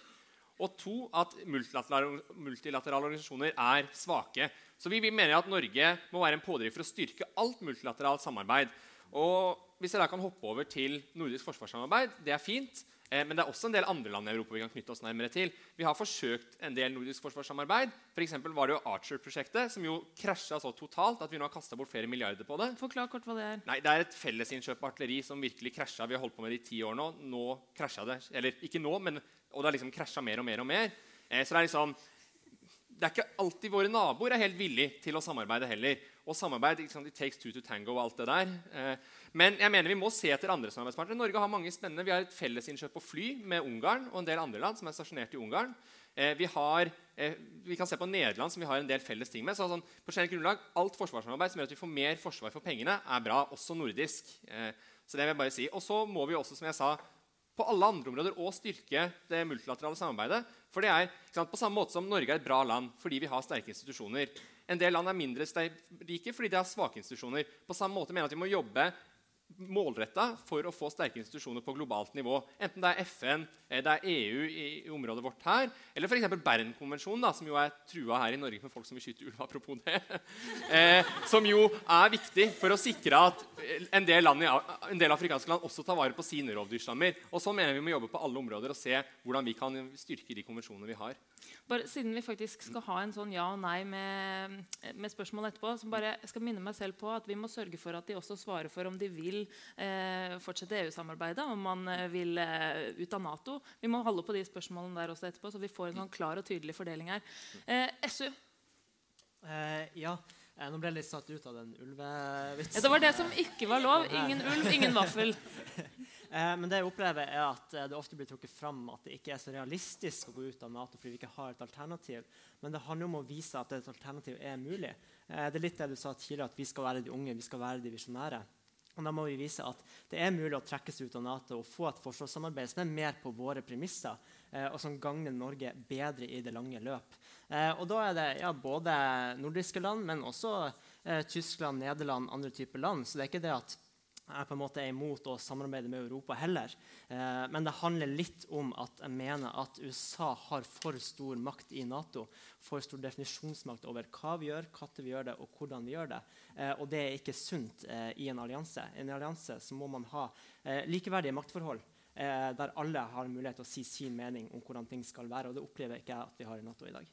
Og to at multilaterale, multilaterale organisasjoner er svake. Så vi, vi mener at Norge må være en pådriver for å styrke alt multilateralt samarbeid. Og Hvis jeg da kan hoppe over til nordisk forsvarssamarbeid, det er fint. Eh, men det er også en del andre land i Europa vi kan knytte oss nærmere til. Vi har forsøkt en del nordisk forsvarssamarbeid. For var det jo Archer-prosjektet, som jo krasja så totalt at vi nå har kasta bort flere milliarder på det. Forklar kort hva Det er. Nei, det er et fellesinnkjøp av artilleri som virkelig krasja. Vi har holdt på med det i ti år nå. Nå krasja det. Eller ikke nå, men og det har liksom krasja mer og mer og mer. Eh, så det er liksom det er ikke alltid våre naboer er helt villige til å samarbeide heller. Og samarbeid. It takes two to tango og alt det der. Eh, men jeg mener vi må se etter andre samarbeidspartnere. Norge har mange spennende. Vi har et fellesinnkjøp på fly med Ungarn og en del andre land som er stasjonert i Ungarn. Eh, vi, har, eh, vi kan se på Nederland, som vi har en del felles ting med. Så sånn, på generelt grunnlag, Alt forsvarssamarbeid som gjør at vi får mer forsvar for pengene, er bra, også nordisk. Så det vil jeg bare si. Og så må vi også, som jeg sa, på alle andre områder å styrke det multilaterale samarbeidet. For det er sant, På samme måte som Norge er et bra land fordi vi har sterke institusjoner. En del land er mindre rike fordi de har svake institusjoner. På samme måte mener jeg at vi må jobbe målretta for å få sterke institusjoner på globalt nivå. Enten det er FN, eh, det er EU i, området vårt her, eller f.eks. Bernkonvensjonen, som jo er trua her i Norge med folk som vil skyte ulv. apropos det, eh, Som jo er viktig for å sikre at en del, land en del afrikanske land også tar vare på sine rovdyrstammer. Og så mener jeg vi må jobbe på alle områder og se hvordan vi kan styrke de konvensjonene vi har. Bare, siden vi faktisk skal ha en sånn ja og nei med, med spørsmål etterpå, så bare jeg skal minne meg selv på at vi må sørge for at de også svarer for om de vil eh, fortsette EU-samarbeidet, om man eh, vil eh, ut av Nato. Vi må holde på de spørsmålene der også etterpå, så vi får en sånn klar og tydelig fordeling her. Eh, SU? Eh, ja. Eh, nå ble jeg litt satt ut av den ulvevitsen. Ja, det var det som ikke var lov. Ingen ulv, ingen vaffel. Eh, men det jeg opplever er at eh, det ofte blir trukket fram at det ikke er så realistisk å gå ut av Nato fordi vi ikke har et alternativ. Men det handler om å vise at et alternativ er mulig. Eh, det er litt det du sa tidligere, at vi skal være de unge, vi skal være de visjonære. Og da må vi vise at det er mulig å trekke seg ut av Nato og få et forsvarssamarbeid som er mer på våre premisser, og som gagner Norge bedre i det lange løp. Og da er det ja, både nordiske land, men også Tyskland, Nederland, andre typer land. Så det er ikke det at jeg på en måte er imot å samarbeide med Europa heller. Eh, men det handler litt om at jeg mener at USA har for stor makt i Nato. For stor definisjonsmakt over hva vi gjør, når vi gjør det, og hvordan vi gjør det. Eh, og det er ikke sunt eh, i en allianse. I en allianse så må man ha eh, likeverdige maktforhold. Eh, der alle har mulighet til å si sin mening om hvordan ting skal være. Og det opplever ikke jeg at vi har i Nato i dag.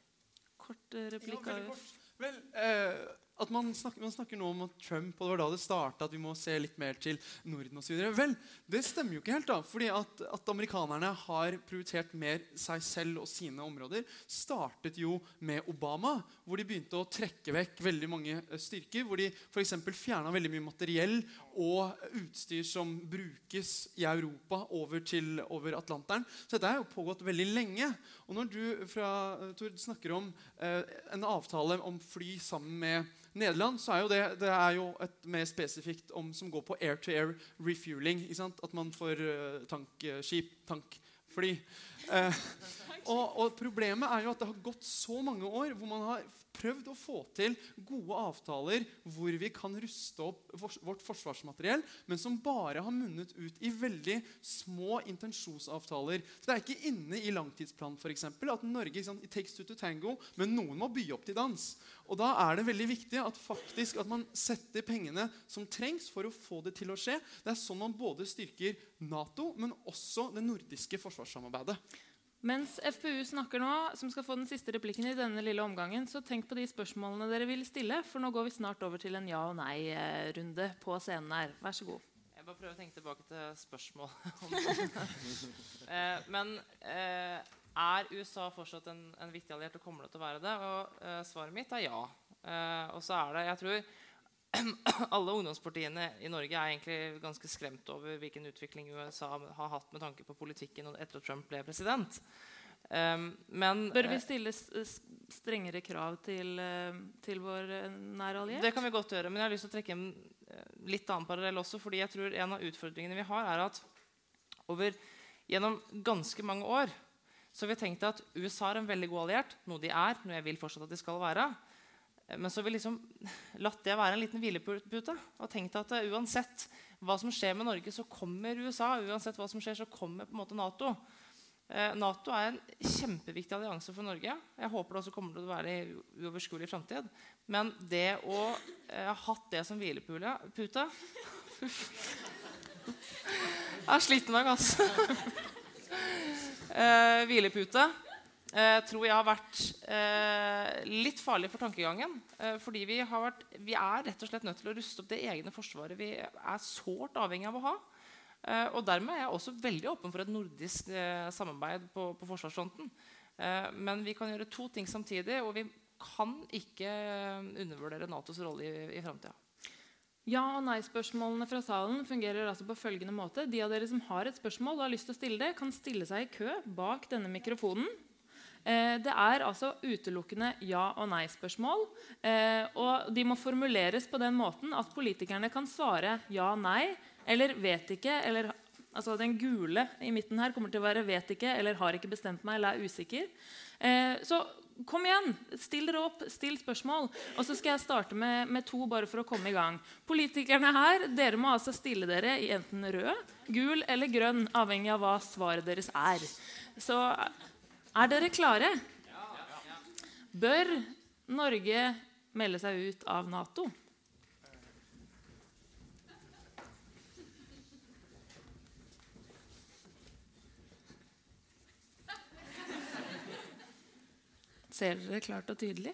Kort eh, replikk. Ja, Vel, eh, at man snakker, man snakker, nå om at Trump og det var da det starta, at vi må se litt mer til Norden osv. Vel, det stemmer jo ikke helt. da, fordi at, at, amerikanerne har prioritert mer seg selv og sine områder, startet jo med Obama, hvor de begynte å trekke vekk veldig mange eh, styrker. Hvor de f.eks. fjerna veldig mye materiell og utstyr som brukes i Europa, over til over Atlanteren. Så dette har jo pågått veldig lenge. Og når du fra, Tord, snakker om eh, en avtale om fly sammen med Nederland så er jo det, det er jo et mer spesifikt om som går på air-to-air refueling. At man får uh, tankskip, tankfly. Eh, og, og, problemet er jo at det har gått så mange år hvor man har prøvd å få til gode avtaler hvor vi kan ruste opp vårt forsvarsmateriell, men som bare har munnet ut i veldig små intensjonsavtaler. Så Det er ikke inne i langtidsplanen for eksempel, at Norge sant, takes two to tango, men noen må by opp til dans. Og Da er det veldig viktig at, faktisk, at man setter pengene som trengs for å få det til å skje. Det er sånn man både styrker Nato, men også det nordiske forsvarssamarbeidet. Mens FPU snakker nå, som skal få den siste replikken i denne lille omgangen, så tenk på de spørsmålene dere vil stille, for nå går vi snart over til en ja- og nei-runde på scenen her. Vær så god. Jeg bare prøver å tenke tilbake til spørsmål. eh, men eh, er USA fortsatt en, en, viktig alliert og kommer det til å være det? Og eh, svaret mitt er ja. Og så er det Jeg tror alle ungdomspartiene i Norge er egentlig ganske skremt over hvilken utvikling USA har hatt med tanke på politikken etter at Trump ble president. Um, men, Bør vi eh, stille strengere krav til, uh, til vår eh, nære alliert? Det kan vi godt gjøre. Men jeg har lyst til å trekke en litt annen parallell også. fordi jeg tror en av utfordringene vi har, er at over, gjennom ganske mange år så har vi tenkt at USA er en veldig god alliert, noe de er, noe jeg vil fortsatt at de skal være. Men så har vi liksom latt det være en liten hvilepute og tenkt at uh, uansett hva som skjer med Norge, så kommer USA. Uansett hva som skjer, så kommer på en måte Nato. Uh, Nato er en kjempeviktig allianse for Norge. Jeg håper det også kommer til å være i uoverskuelig framtid. Men det å uh, ha hatt det som hvilepute Jeg sliter meg, altså. hvilepute eh, tror jeg har vært eh, litt farlig for tankegangen. Eh, fordi vi, vært, vi, er rett og slett nødt til å ruste opp det egne forsvaret vi er sårt avhengig av å ha. Eh, og dermed er jeg også veldig åpen for et nordisk eh, samarbeid på, på forsvarsfronten. Eh, men vi kan gjøre to ting samtidig, og vi kan ikke undervurdere Natos rolle i, i framtida. Ja- og nei-spørsmålene fra salen fungerer altså på følgende måte. De av dere som har et spørsmål og har lyst til å stille det, kan stille seg i kø bak denne mikrofonen. Eh, det er altså utelukkende ja- og nei-spørsmål. Eh, og de må formuleres på den måten at politikerne kan svare ja, nei eller vet ikke. Eller, altså den gule i midten her kommer til å være vet ikke eller har ikke bestemt meg eller er usikker. Eh, så kom igjen, still dere opp, still spørsmål. Og så skal jeg starte med, med, to bare for å komme i gang. Politikerne her, dere må altså stille dere i enten rød, gul eller grønn, avhengig av hva svaret deres er. Så er dere klare? Bør Norge melde seg ut av Nato? Ser dere klart og tydelig?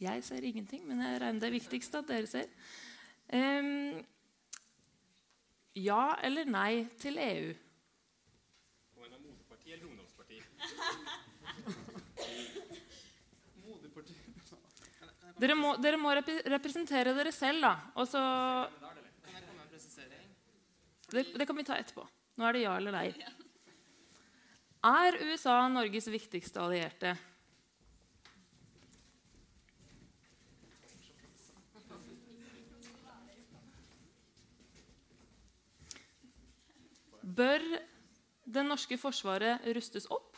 Jeg ser ingenting, men jeg regner det viktigste at dere ser. Um, ja eller nei til EU? Og en av moderparti eller ungdomsparti? Dere må, dere må rep representere dere selv, da. Og så det, det kan vi ta etterpå. Nå er det ja eller nei. Er USA Norges viktigste allierte? Bør det norske forsvaret rustes opp?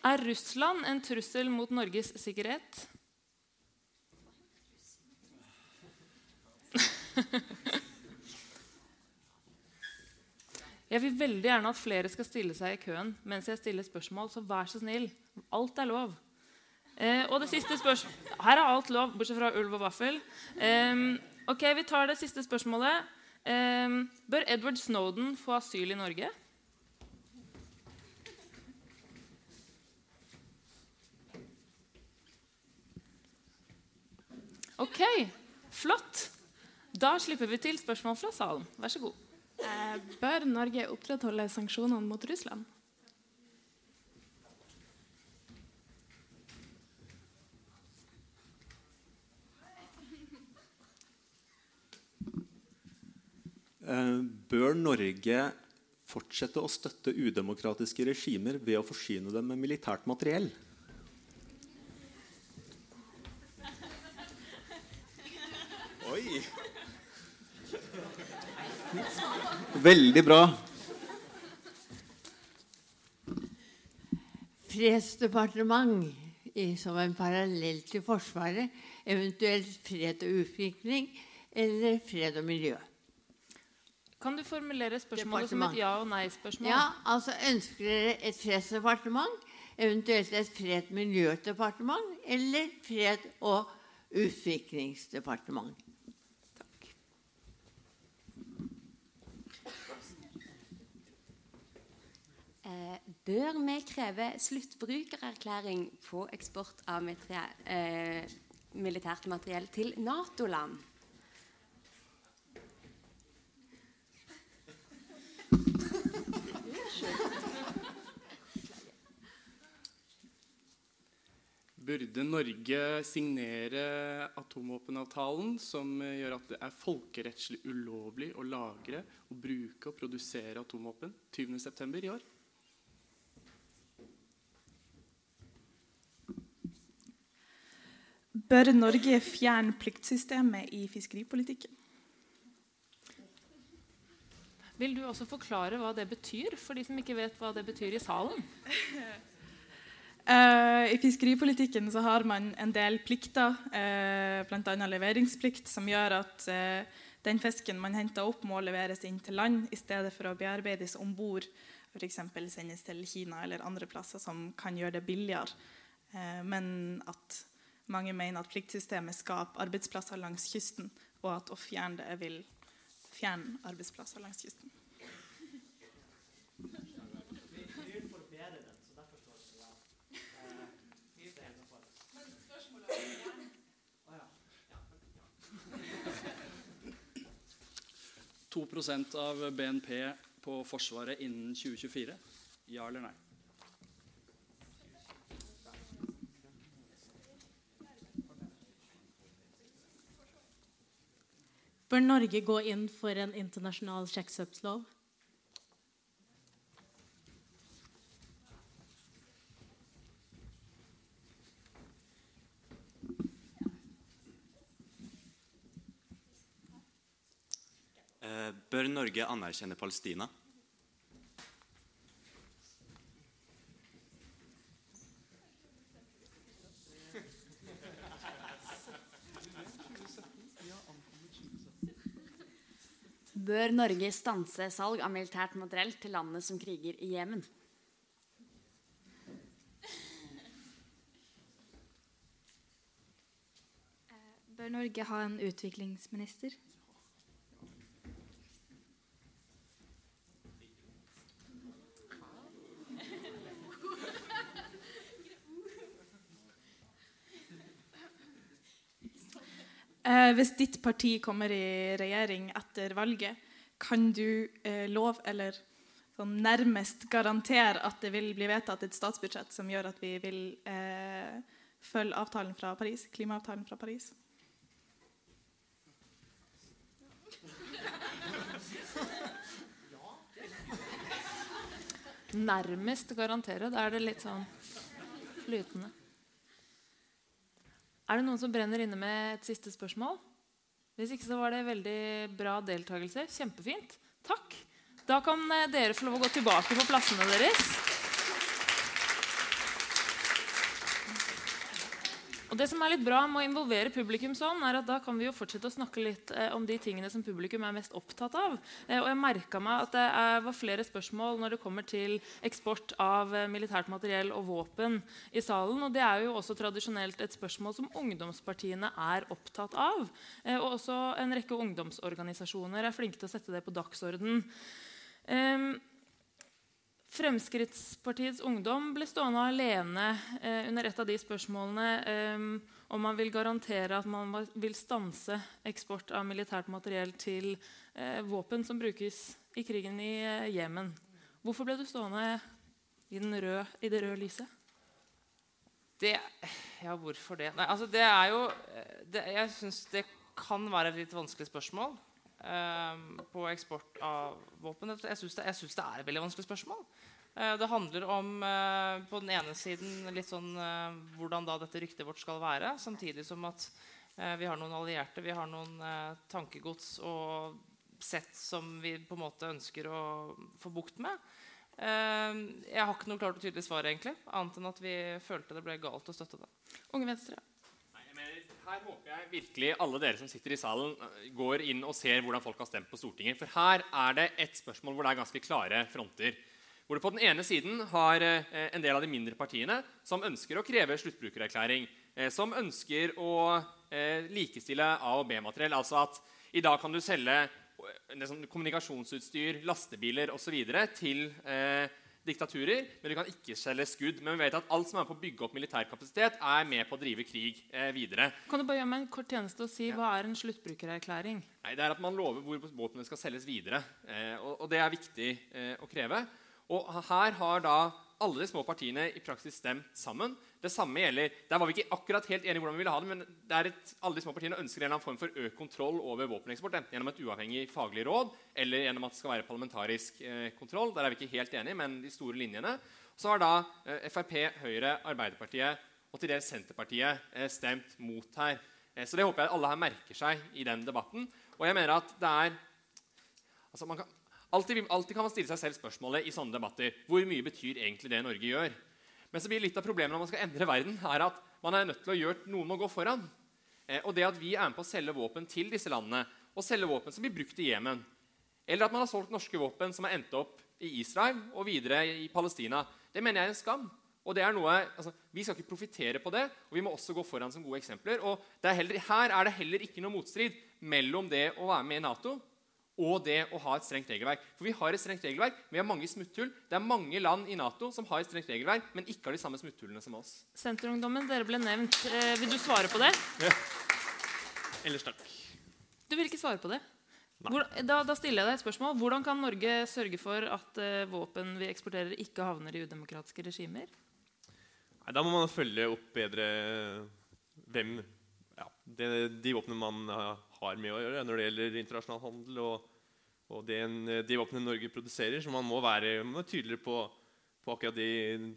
Er Russland en trussel mot Norges sikkerhet? Jeg vil veldig gjerne at flere skal stille seg i køen mens jeg stiller spørsmål, så vær så snill. Alt er lov. Eh, og det siste spørsmålet Her er alt lov, bortsett fra ulv og vaffel. Eh, ok, Vi tar det siste spørsmålet. Eh, bør Edward Snowden få asyl i Norge? Ok, flott. Da slipper vi til spørsmål fra salen. Vær så god. Eh, bør Norge opprettholde sanksjonene mot Russland? Eh, bør Norge fortsette å støtte udemokratiske regimer ved å forsyne dem med militært materiell? Veldig bra. Fredsdepartement som en parallell til Forsvaret, eventuelt fred og utvikling eller fred og miljø. Kan du formulere spørsmålet som et ja- og nei-spørsmål? Ja, altså Ønsker dere et fredsdepartement, eventuelt et fred- og miljødepartement eller fred- og utviklingsdepartement? Eh, bør vi kreve sluttbrukererklæring på eksport av eh, militært materiell til Nato-land? Burde Norge signere atomvåpenavtalen, som gjør at det er folkerettslig ulovlig å lagre, og bruke og produsere atomvåpen 20.9. i år? Bør Norge fjerne pliktsystemet i fiskeripolitikken? Vil du også forklare hva det betyr, for de som ikke vet hva det betyr i salen? Uh, I fiskeripolitikken så har man en del plikter, uh, bl.a. leveringsplikt, som gjør at uh, den fisken man henter opp, må leveres inn til land i stedet for å bearbeides om bord. F.eks. sendes til Kina eller andre plasser som kan gjøre det billigere. Men at mange mener at pliktsystemet skaper arbeidsplasser langs kysten, og at å fjerne det vil fjerne arbeidsplasser langs kysten. To prosent av BNP på Forsvaret innen 2024? Ja eller nei? Bør Norge gå inn for en internasjonal sexkjøpslov? Eh, Bør Norge anerkjenne Palestina? Bør Norge stanse salg av militært materiell til landene som kriger i Jemen? Bør Norge ha en utviklingsminister? Eh, hvis ditt parti kommer i regjering etter valget, kan du eh, lov eller sånn nærmest garantere at det vil bli vedtatt et statsbudsjett som gjør at vi vil eh, følge avtalen fra Paris, klimaavtalen fra Paris? Nærmest garantere. Da er det litt sånn flytende. Er det noen som brenner inne med et siste spørsmål? Hvis ikke så var det veldig bra deltakelse. Kjempefint. Takk. Da kan eh, dere få lov å gå tilbake på plassene deres. Og det som er litt bra med å involvere publikum sånn, er at da kan vi jo fortsette å snakke litt eh, om de tingene som publikum er mest opptatt av. Eh, og jeg merka meg at det er, var flere spørsmål når det kommer til eksport av eh, militært materiell og våpen i salen. Og det er jo også tradisjonelt et spørsmål som ungdomspartiene er opptatt av. Eh, og også en rekke ungdomsorganisasjoner er flinke til å sette det på dagsorden. Um, Fremskrittspartiets ungdom ble stående alene eh, under et av de spørsmålene eh, om man vil garantere at man vil stanse eksport av militært materiell til eh, våpen som brukes i krigen i eh, Jemen. Hvorfor ble du stående i, røde, i det røde lyset? Det, ja, hvorfor det? Nei, altså det er jo det, Jeg syns det kan være et litt vanskelig spørsmål. Um, på eksport av våpen. Jeg syns det, det, er et veldig vanskelig spørsmål. Uh, det handler om uh, på den ene siden litt sånn uh, hvordan da dette ryktet vårt skal være, samtidig som at vi har noen allierte, vi har noen tankegods og sett som vi på en måte ønsker å få bukt med. jeg har ikke noe klart og tydelig svar, egentlig, annet enn at vi følte det ble galt å støtte det. Unge Venstre her håper jeg virkelig alle dere som sitter i salen, eh, går inn og ser hvordan folk har stemt på Stortinget. For her er det et spørsmål hvor det er ganske klare fronter. Hvor du på den ene siden har eh, en del av de mindre partiene som ønsker å kreve sluttbrukererklæring. Eh, som ønsker å likestille A- og B-materiell. Altså at i dag kan du selge kommunikasjonsutstyr, lastebiler osv. til eh, diktaturer, men du kan ikke selge skudd. Men vi vet at alt som er på å bygge opp militær kapasitet, er med på å drive krig eh, videre. Kan du bare gjøre meg en kort tjeneste og si ja. hva er en sluttbrukererklæring? Nei, Det er at man lover hvor våpnene skal selges videre. Eh, og, og, det er viktig eh, å kreve. Og her har da alle de små partiene i praksis stemt sammen. Det samme gjelder, Der var vi ikke akkurat helt enige hvordan vi ville ha det, men det er et, alle de små partiene ønsker en eller annen form for økt kontroll over våpeneksport. Enten gjennom et uavhengig faglig råd eller gjennom at det skal være parlamentarisk eh, kontroll. Der er vi ikke helt enige, men de store linjene. Så har da eh, Frp, Høyre, Arbeiderpartiet og til dels Senterpartiet eh, stemt mot her. Eh, så det håper jeg alle her merker seg i den debatten. Og jeg mener at det er altså man kan, alltid, alltid kan man stille seg selv spørsmålet i sånne debatter hvor mye betyr egentlig det Norge gjør. Men så blir litt av problemet når man skal endre verden, er at man er nødt til å gjøre noen må gå foran. Eh, og det at vi er med på å selge våpen til disse landene, og selge våpen som blir brukt i Jemen, eller at man har solgt norske våpen som har endt opp i Israel og videre i Palestina, det mener jeg er en skam. Og det er noe, altså, Vi skal ikke profitere på det, og vi må også gå foran som gode eksempler. og er heller, Her er det heller ikke noe motstrid mellom det å være med i Nato og det å ha et strengt regelverk. For vi har et strengt regelverk, vi har mange smutthull. Det er mange land i Nato som har et strengt regelverk, men ikke har de samme smutthullene som oss. Senterungdommen, dere ble nevnt. Eh, vil du svare på det? Ja. Ellers takk. Du vil ikke svare på det? Hvor, da, da stiller jeg deg et spørsmål. Hvordan kan Norge sørge for at eh, våpen vi eksporterer, ikke havner i udemokratiske regimer? Nei, da må man følge opp bedre hvem ja, det, de våpnene man eh, har med å gjøre når det gjelder internasjonal handel. og, og det en, de våpnene Norge produserer. Så man må være, man er tydeligere på, på akkurat de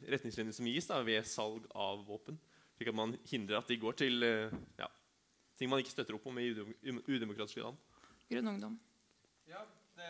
retningslinjene som gis da, ved salg av våpen. Slik at man hindrer at de går til eh, ja, ting man ikke støtter opp om i udemokratiske land. Grønn ungdom. Ja, det,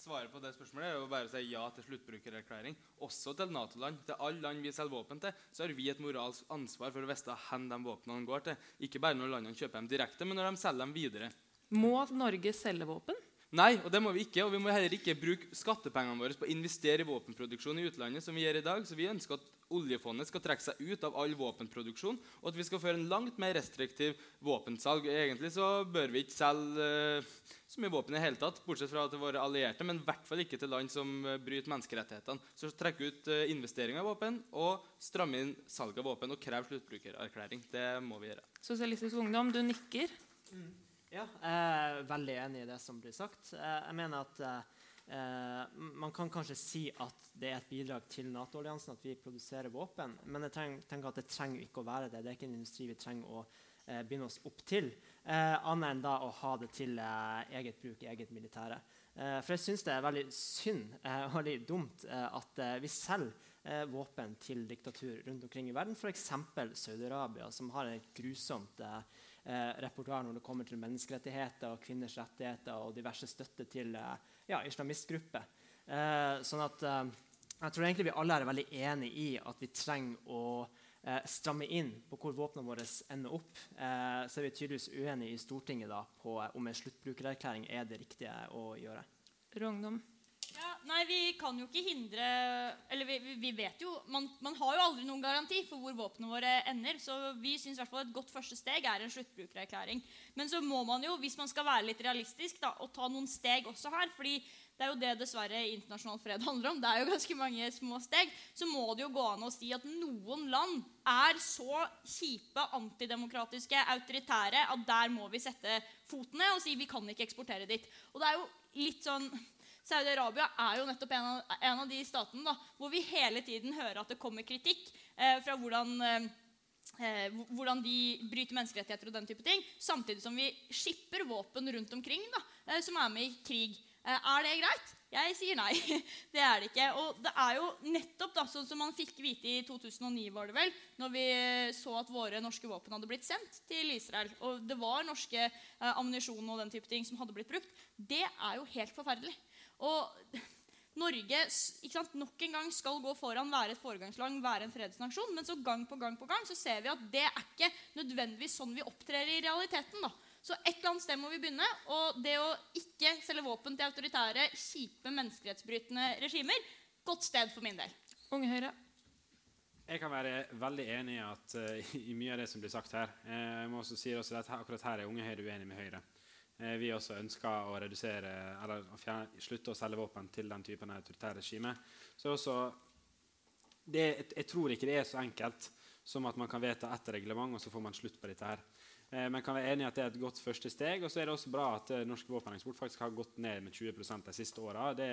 Svaret på det spørsmålet er å bare si ja til sluttbrukererklæring. Også til Nato-land. Til alle land vi selger våpen til, så har vi et moralsk ansvar for å vite hvor de våpnene går til. Ikke bare når landene kjøper dem direkte, men når de selger dem videre. Må Norge selge våpen? Nei, og det må vi ikke. Og vi må heller ikke bruke skattepengene våre på å investere i våpenproduksjon i utlandet, som vi gjør i dag. Så vi ønsker at oljefondet skal trekke seg ut av all våpenproduksjon, og at vi skal føre en langt mer restriktiv våpensalg. Egentlig så bør vi ikke selge eh, så mye våpen i hele tatt, bortsett fra til våre allierte, men i hvert fall ikke til land som eh, bryter menneskerettighetene. Så trekke ut eh, investeringer i våpen og stramme inn salg av våpen og kreve sluttbrukererklæring. Det må vi gjøre. Sosialistisk Ungdom, du nikker. Ja, jeg er veldig enig i det som blir sagt. Eh, Jeg mener at eh, man kan kanskje si at det er et bidrag til Nato-alliansen at vi produserer våpen, men jeg tenk- tenker at det trenger ikke å være det. Det er ikke en industri vi trenger å eh, binde oss opp til, eh, annet enn da å ha det til eh, eget bruk i eget militære. Eh, for jeg syns det er veldig synd og veldig dumt at vi eh, våpen til diktatur rundt omkring i verden, f.eks. Saudi-Arabia, som har et grusomt eh, eh, repertoar når det kommer til menneskerettigheter og kvinners rettigheter og diverse støtte til eh, ja, islamistgrupper. Eh, sånn at eh, jeg tror egentlig vi alle er veldig enig i at vi trenger å eh, stramme inn på hvor våpnene våre ender opp. Eh, så er vi tydeligvis uenige i Stortinget da, på om en sluttbrukererklæring er det riktige å gjøre. Ungdom. Ja, nei, vi kan jo ikke hindre Eller vi, vi- vet jo man, man har jo aldri noen garanti for hvor våpnene våre ender. Så vi syns et godt første steg er en sluttbrukererklæring. Men så må man jo, hvis man skal være litt realistisk, da, å ta noen steg også her. fordi det er jo det dessverre internasjonal fred handler om. Det er jo ganske mange små steg. Så må det jo gå an å si at noen land er så kjipe, antidemokratiske, autoritære at der må vi sette foten ned og si vi kan ikke eksportere dit. Og det er jo litt sånn Saudi-Arabia er jo nettopp en av, en av de statene da, hvor vi hele tiden hører at det kommer kritikk eh, fra hvordan eh, eh, hvordan de bryter menneskerettigheter og den type ting, samtidig som vi skipper våpen rundt omkring da, eh, som er med i krig. Eh, er det greit? Jeg sier nei. Det er det ikke. Og det er jo nettopp da, sånn som man fikk vite i 2009, var det vel, når vi så at våre norske våpen hadde blitt sendt til Israel, og det var norske eh, ammunisjon og den type ting som hadde blitt brukt. Det er jo helt forferdelig. Og Norge sant, nok en gang skal gå foran, være et foregangsland, være en fredsnasjon. Men så gang på gang på gang så ser vi at det er ikke nødvendigvis sånn vi opptrer i realiteten. da. Så et eller annet sted må vi begynne. Og det å ikke selge våpen til autoritære, kjipe, menneskerettsbrytende regimer, godt sted for min del. Unge Høyre. Jeg kan være veldig enig i, at, uh, i mye av det som blir sagt her. Uh, jeg må også si også at akkurat her er Unge Høyre uenig med Høyre. Eh, vi også ønsker å redusere, eller å fjerne, slutte å selge våpen til den typen autoritære regime. Så jeg tror ikke det er så enkelt som at man kan vedta ett reglement, og så får man slutt på dette her. Eh, men kan være enig i at det er et godt første steg. Og så er det også bra at eh, norsk våpeneksport faktisk har gått ned med 20% de siste åra. Det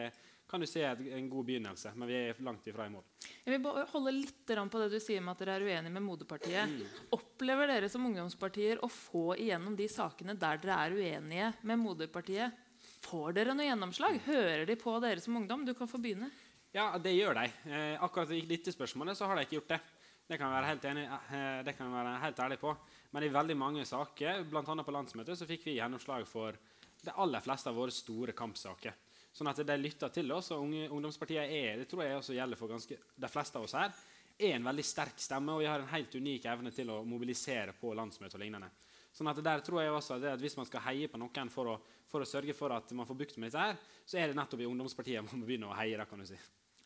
kan du si er en god begynnelse, men vi er langt ifra i mål. Jeg vil bare holde litt på det du sier med at dere er uenige med Moderpartiet. Mm. Opplever dere som ungdomspartier å få igjennom de sakene der dere er uenige med Moderpartiet? Får dere noe gjennomslag? Hører de på dere som ungdom? Du kan få begynne. Ja, det gjør de. Eh, akkurat i dette spørsmålet så har de ikke gjort det. Det kan jeg være helt, enig, eh, det kan jeg være helt ærlig på. Men i veldig mange saker, bl.a. på landsmøtet, så fikk vi gjennomslag for de aller fleste av våre store kampsaker. Sånn at de lytter til oss, og unge, ungdomspartiet er, det tror jeg også gjelder for ganske, de fleste av oss her, er en veldig sterk stemme, og vi har en helt unik evne til å mobilisere på landsmøtet og lignende. Sånn at der tror jeg også det at Hvis man skal heie på noen for å, for å sørge for at man får bukt med dette, her, så er det nettopp i ungdomspartiet man må begynne å heie. Da, kan du si.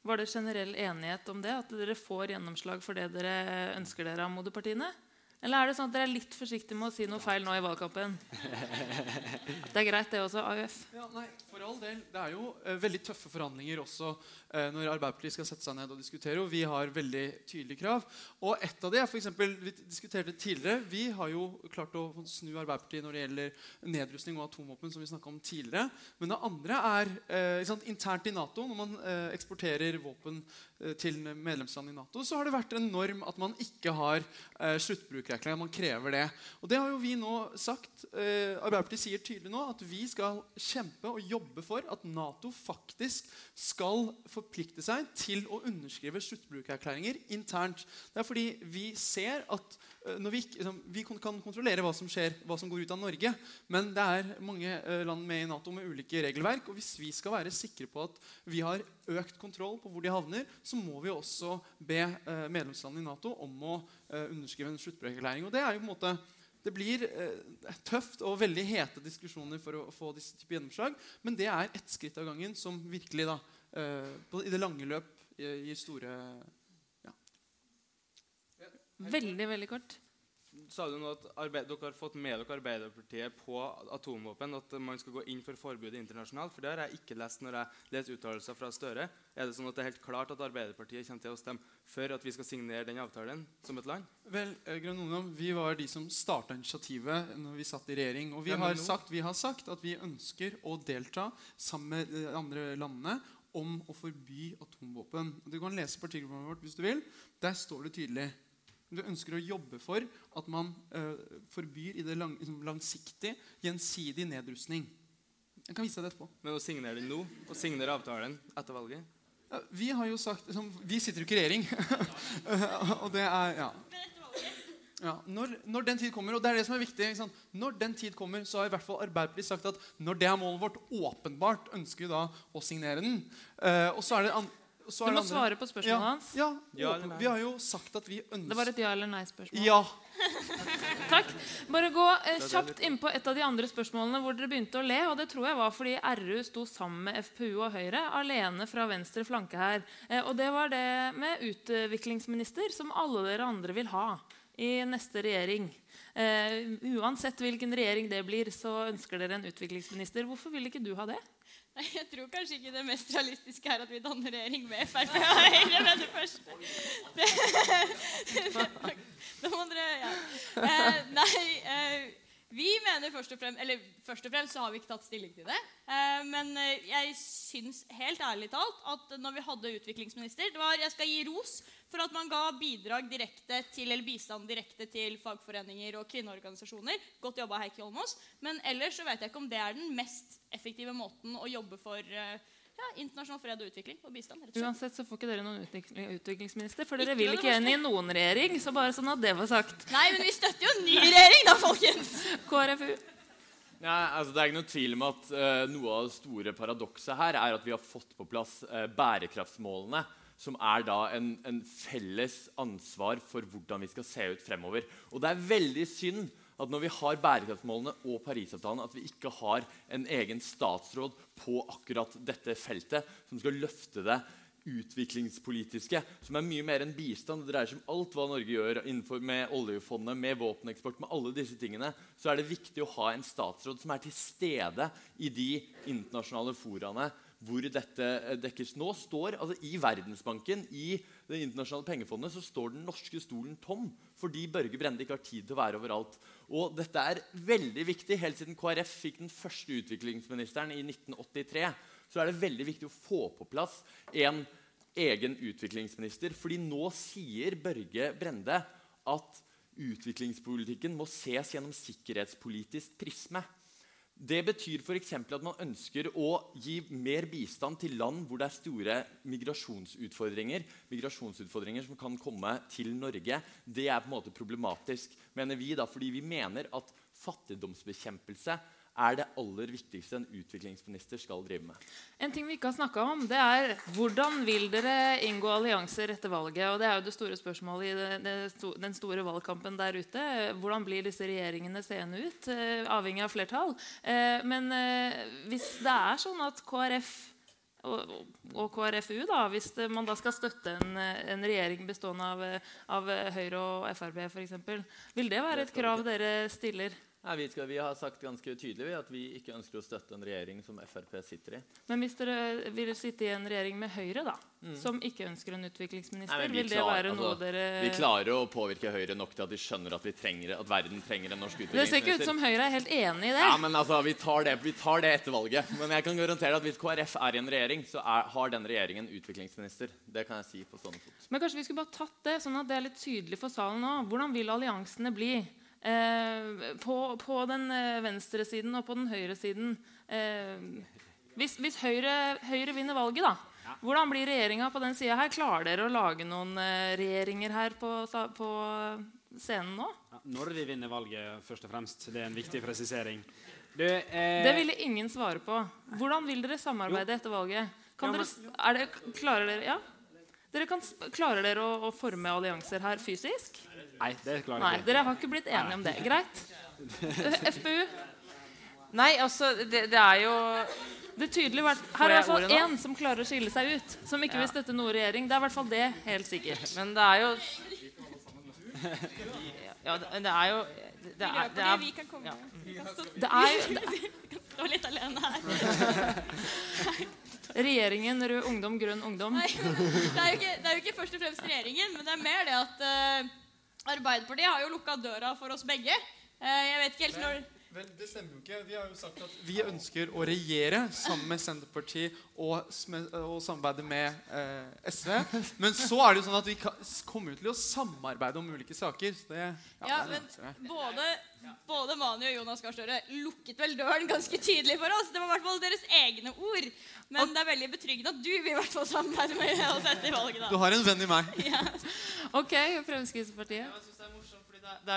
Var det generell enighet om det? At dere får gjennomslag for det dere ønsker dere av moderpartiene? Eller er det sånn at dere er litt forsiktige med å si noe feil nå i valgkampen? Det er greit, det også. AUF. Ja, nei, for all del. Det er jo eh, veldig tøffe forhandlinger også eh, når Arbeiderpartiet skal sette seg ned og diskutere. Og vi har veldig tydelige krav. Og ett av de er eksempel, Vi diskuterte tidligere. Vi har jo klart å snu Arbeiderpartiet når det gjelder nedrustning og atomvåpen, som vi snakka om tidligere. Men det andre er eh, sant, internt i Nato. Når man eksporterer våpen til medlemsland i Nato, så har det vært en norm at man ikke har eh, sluttbrukererklæring. Man krever det. Og det har jo vi nå sagt. Eh, Arbeiderpartiet sier tydelig nå at vi skal kjempe og jobbe for at Nato faktisk skal forplikte seg til å underskrive sluttbrukererklæringer internt. Det er fordi vi ser at når vi, liksom, vi kan kontrollere hva som skjer, hva som går ut av Norge, men det er mange eh, land med i Nato med ulike regelverk. og Hvis vi skal være sikre på at vi har økt kontroll på hvor de havner, så må vi også be eh, medlemslandene i Nato om å eh, underskrive en sluttbrukererklæring. Og det er jo på en måte det blir eh, tøft og veldig hete diskusjoner for å få disse typer gjennomslag. Men det er ett skritt av gangen som virkelig da, eh, i det lange løp eh, gir store. Veldig, veldig kort. Sa du nå at arbeid, dere har fått med dere Arbeiderpartiet på atomvåpen? At man skal gå inn for forbudet internasjonalt? For det har jeg ikke lest når jeg leser uttalelser fra Støre. Er det sånn at det er helt klart at Arbeiderpartiet kommer til å stemme for at vi skal signere den avtalen som et land? Vel, eh, Grønn Ungdom, Vi var de som starta initiativet når vi satt i regjering. Og vi, har sagt, vi har sagt at vi ønsker å delta sammen med de andre landene om å forby atomvåpen. Du kan lese partiprogrammet vårt hvis du vil. Der står det tydelig. Vi ønsker å jobbe for at man uh, forbyr i det lang, liksom langsiktig, gjensidig nedrustning. Jeg kan vise deg det etterpå. Men å signere den nå, og signere avtalen etter valget? Ja, vi har jo sagt liksom, Vi sitter jo ikke i regjering. og det er ja. ja når, når den tid kommer, og det er det som er viktig? Når den tid kommer, så har i hvert fall Arbeiderpartiet sagt at når det er målet vårt, åpenbart ønsker vi da å signere den. Uh, og så er det Du er må det svare på spørsmålet ja, hans. Ja, Ja? Vi har jo sagt at vi ønsker Det var et ja eller nei-spørsmål. Ja. Takk. Bare gå eh, kjapt inn på et av de andre spørsmålene hvor dere begynte å le. og Det tror jeg var fordi RU sto sammen med FPU og Høyre alene fra venstre flanke her. Eh, og det var det med utviklingsminister, som alle dere andre vil ha i neste regjering. Eh, uansett hvilken regjering det blir, så ønsker dere en utviklingsminister. Hvorfor vil ikke du ha det? Nei, Jeg tror kanskje ikke det mest realistiske er at vi danner regjering med Frp og Høyre med det første. Det, da må dere ja. eh, Nei, eh, vi mener først og fremst Eller først og fremst så har vi ikke tatt stilling til det. Eh, men eh, jeg syns helt ærlig talt at når vi hadde utviklingsminister det var, Jeg skal gi ros for at man ga bidrag direkte til, eller bistand direkte til fagforeninger og kvinneorganisasjoner. Godt jobba, Heikki Holmås. Men ellers så vet jeg ikke om det er den mest effektive måten å jobbe for eh, ja, internasjonal fred og utvikling og bistand. rett og slett. Uansett så får ikke dere noen utvikling, utviklingsminister, for Ikke dere vil ikke inn i noen regjering. Så bare sånn at det var sagt. Nei, men vi støtter jo en ny regjering, da, folkens! KrFU. Ja, altså det er ikke noe tvil om at uh, Noe av det store paradokset her er at vi har fått på plass uh, bærekraftsmålene, som er da en, en felles ansvar for hvordan vi skal se ut fremover. Og det er veldig synd at når vi har bærekraftsmålene og Parisavtalen, at vi ikke har en egen statsråd på akkurat dette feltet som skal løfte det utviklingspolitiske, som er mye mer enn bistand. Det dreier seg om alt hva Norge gjør innenfor med oljefondet, med våpeneksport, med alle disse tingene. Så er det viktig å ha en statsråd som er til stede i de internasjonale foraene hvor dette eh, dekkes. Nå står altså I Verdensbanken, i Det internasjonale pengefondet, så står den norske stolen tom fordi Børge Brende ikke har tid til å være overalt. Og dette er veldig viktig. Helt siden KrF fikk den første utviklingsministeren i 1983, så er det veldig viktig å få på plass en egen utviklingsminister. Fordi nå sier Børge Brende at utviklingspolitikken må ses gjennom sikkerhetspolitisk prisme. Det betyr f.eks. at man ønsker å gi mer bistand til land hvor det er store migrasjonsutfordringer. Migrasjonsutfordringer som kan komme til Norge. Det er på en måte problematisk, mener vi, da, fordi vi mener at fattigdomsbekjempelse er det aller viktigste en utviklingsminister skal drive med. En ting vi ikke har snakka om, det er hvordan vil dere inngå allianser etter valget? Og Det er jo det store spørsmålet i den store valgkampen der ute. Hvordan blir disse regjeringene seende ut? Eh, avhengig av flertall. Eh, men eh, hvis det er sånn at KrF og, og KrFU, da, hvis man da skal støtte en, en regjering bestående av, av Høyre og Frp f.eks. Vil det være et krav dere stiller? Nei, vi, skal, vi, har sagt ganske tydelig at vi ikke ønsker å støtte en regjering som Frp sitter i. Men hvis dere vil sitte i en regjering med Høyre, da, mm. som ikke ønsker en utviklingsminister, Nei, vil det være noe altså, dere Vi klarer å påvirke Høyre nok til at de skjønner at, trenger, at verden trenger en norsk utviklingsminister. Det ser ikke ut som Høyre er helt enig i det. Ja, men altså, vi tar det, vi tar det etter valget. Men jeg kan garantere at hvis KrF er i en regjering, så er, har den regjeringen utviklingsminister. Det kan jeg si på stående fot. Men kanskje vi skulle bare tatt det, sånn at det er litt tydelig for salen nå. Hvordan vil alliansene bli? Eh, på, på, den eh, venstre siden og på den høyre siden eh, Hvis, hvis Høyre, Høyre, vinner valget, da, hvordan blir regjeringa på den sida her? Klarer dere å lage noen regjeringer her på, på scenen nå? Ja, når vi vinner valget, først og fremst. Det er en viktig presisering. Du, eh... Det ville ingen svare på. Hvordan vil dere samarbeide jo. etter valget? Ja, men... det, klarer dere, ja? Dere kan, klarer dere å, å forme allianser her fysisk? Nei, det klarer Nei, Dere har ikke blitt enige om det. Greit. FPU? Nei, altså, det, det er jo det er tydelig, Her er i hvert fall én som klarer å skille seg ut. Som ikke ja. vil støtte noe regjering. Det er i hvert fall det, helt sikkert. Men det er jo Ja, det, det er jo det er, det er, vi kan komme. Ja. Det er jo Vi kan stå litt alene her. Regjeringen Rød Ungdom, Grønn Ungdom. Nei, det, er ikke, det, er jo ikke, først og fremst regjeringen, men det er mer det at uh, Arbeiderpartiet har jo lukka døra for oss begge. Uh, jeg vet ikke helt når Vel, det stemmer jo ikke. Vi har jo sagt at vi ønsker å regjere sammen med Senterpartiet og, og samarbeide med eh, SV. Men så er det jo sånn at vi kommer til å samarbeide om ulike saker. Det, ja, ja, men både, både Mani og Jonas Gahr Støre lukket vel døren ganske tydelig for oss. Det var i hvert fall deres egne ord. Men og, det er veldig betryggende at du vil i hvert fall samarbeide med oss etter valget. Da. Du har en venn i meg. ja. Ok, Fremskrittspartiet det er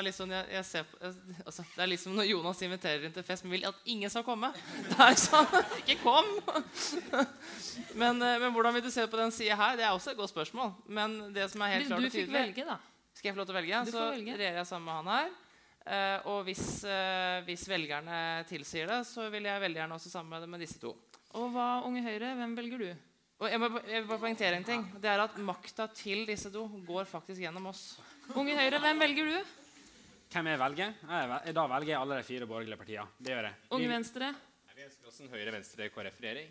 liksom jeg, jeg ser på, altså, Det er liksom når Jonas inviterer inn til fest, men vil at ingen skal komme. Det er sånn, Ikke kom! Men, eh, men, hvordan vil du se på den sida her? Det er også et godt spørsmål. Men det som er helt klart og tydelig Du fikk velge, da. Skal jeg få lov til å velge? Så regjerer jeg sammen med han her. Uh, og hvis, uh, hvis, velgerne tilsier det, så vil jeg veldig gjerne også samarbeide med disse to. Og hva Unge Høyre? Hvem velger du? Og jeg, må, jeg vil bare poengtere en ting. Det er at makta til disse to går faktisk gjennom oss. Unge Høyre, hvem velger du? Hvem jeg velger? Jeg, da velger jeg alle de fire borgerlige partiene. Det gjør jeg. Unge Venstre? Vi ønsker oss en Høyre-Venstre-KrF-regjering.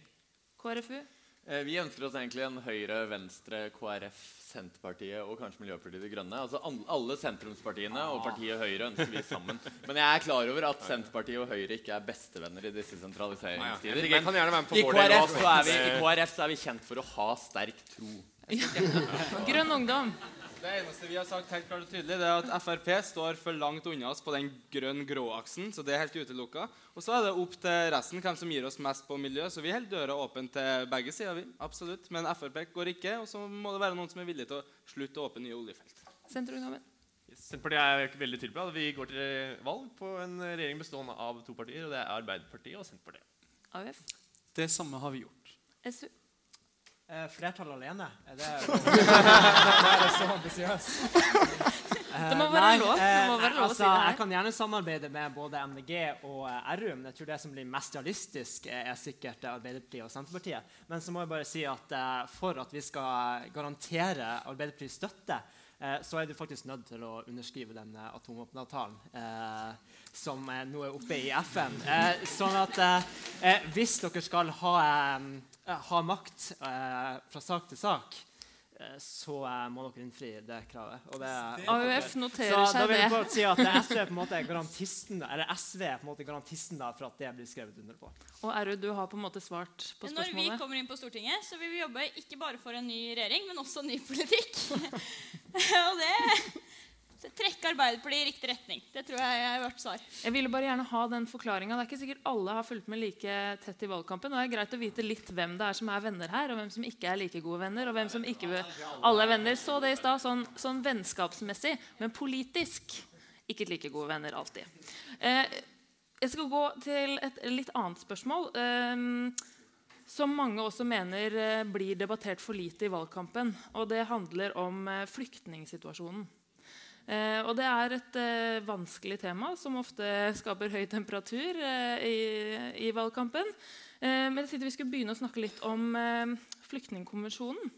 KrFU? Eh, vi ønsker oss egentlig en Høyre, Venstre, KrF, Senterpartiet og kanskje Miljøpartiet De Grønne. Altså Alle sentrumspartiene og partiet Høyre ønsker vi sammen. Men jeg er klar over at Senterpartiet og Høyre ikke er bestevenner i disse sentraliseringstider. Men i KrF, så er vi, i KrF så er vi kjent for å ha sterk tro. Grønn ungdom. Det eneste vi har sagt helt klart og tydelig, det er at Frp står for langt unna oss på den grønn-grå-aksen. så det er helt utelukka. Og så er det opp til resten hvem som gir oss mest på miljø. Så vi holder døra åpen til begge sider. vi, absolutt. Men Frp går ikke. Og så må det være noen som er villig til å slutte å åpne nye oljefelt. Senterpartiet er veldig tydelig på at vi går til valg på en regjering bestående av to partier. og Det er Arbeiderpartiet og Senterpartiet. AUF? Det samme har vi gjort. SU? Eh, flertall alene? Er det, er det så ambisiøst? Det må være lov. Det må være lov altså, å si det Jeg kan gjerne samarbeide med både MDG og eh, RU, men jeg tror det som blir mest realistisk, er sikkert Arbeiderpartiet og Senterpartiet. Men så må jeg bare si at for at vi skal garantere Arbeiderpartiets støtte, så er du faktisk nødt til å underskrive den uh, atomvåpenavtalen som nå er oppe i FN. sånn at hvis dere skal ha Eh, har makt eh, fra sak til sak, eh, så må dere innfri det kravet. Det, AUF noterer seg det. Så da vil jeg bare si at SV er på en måte garantisten, eller SV er på en måte garantisten da, for at det blir skrevet under på. Og Erud, du har på en måte svart på spørsmålet. Når vi kommer inn på Stortinget, så vil vi jobbe ikke bare for en ny regjering, men også ny politikk. og det trekke Arbeiderpartiet i riktig retning. Det tror jeg er vårt svar. Jeg ville bare gjerne ha den forklaringa. Det er ikke sikkert alle har fulgt med like tett i valgkampen. Og det er greit å vite litt hvem det er som er venner her, og hvem som ikke er like gode venner. og hvem som ikke alle er venner. Så det i stad sånn, sånn, vennskapsmessig, men politisk ikke like gode venner alltid. Eh, jeg skal gå til et litt annet spørsmål. Eh, som mange også mener eh, blir debattert for lite i valgkampen. Og det handler om flyktningsituasjonen. Eh, og det er et eh, vanskelig tema som ofte skaper høy temperatur eh, i, i, valgkampen. Men jeg tenkte vi skulle begynne å snakke litt om flyktningkonvensjonen.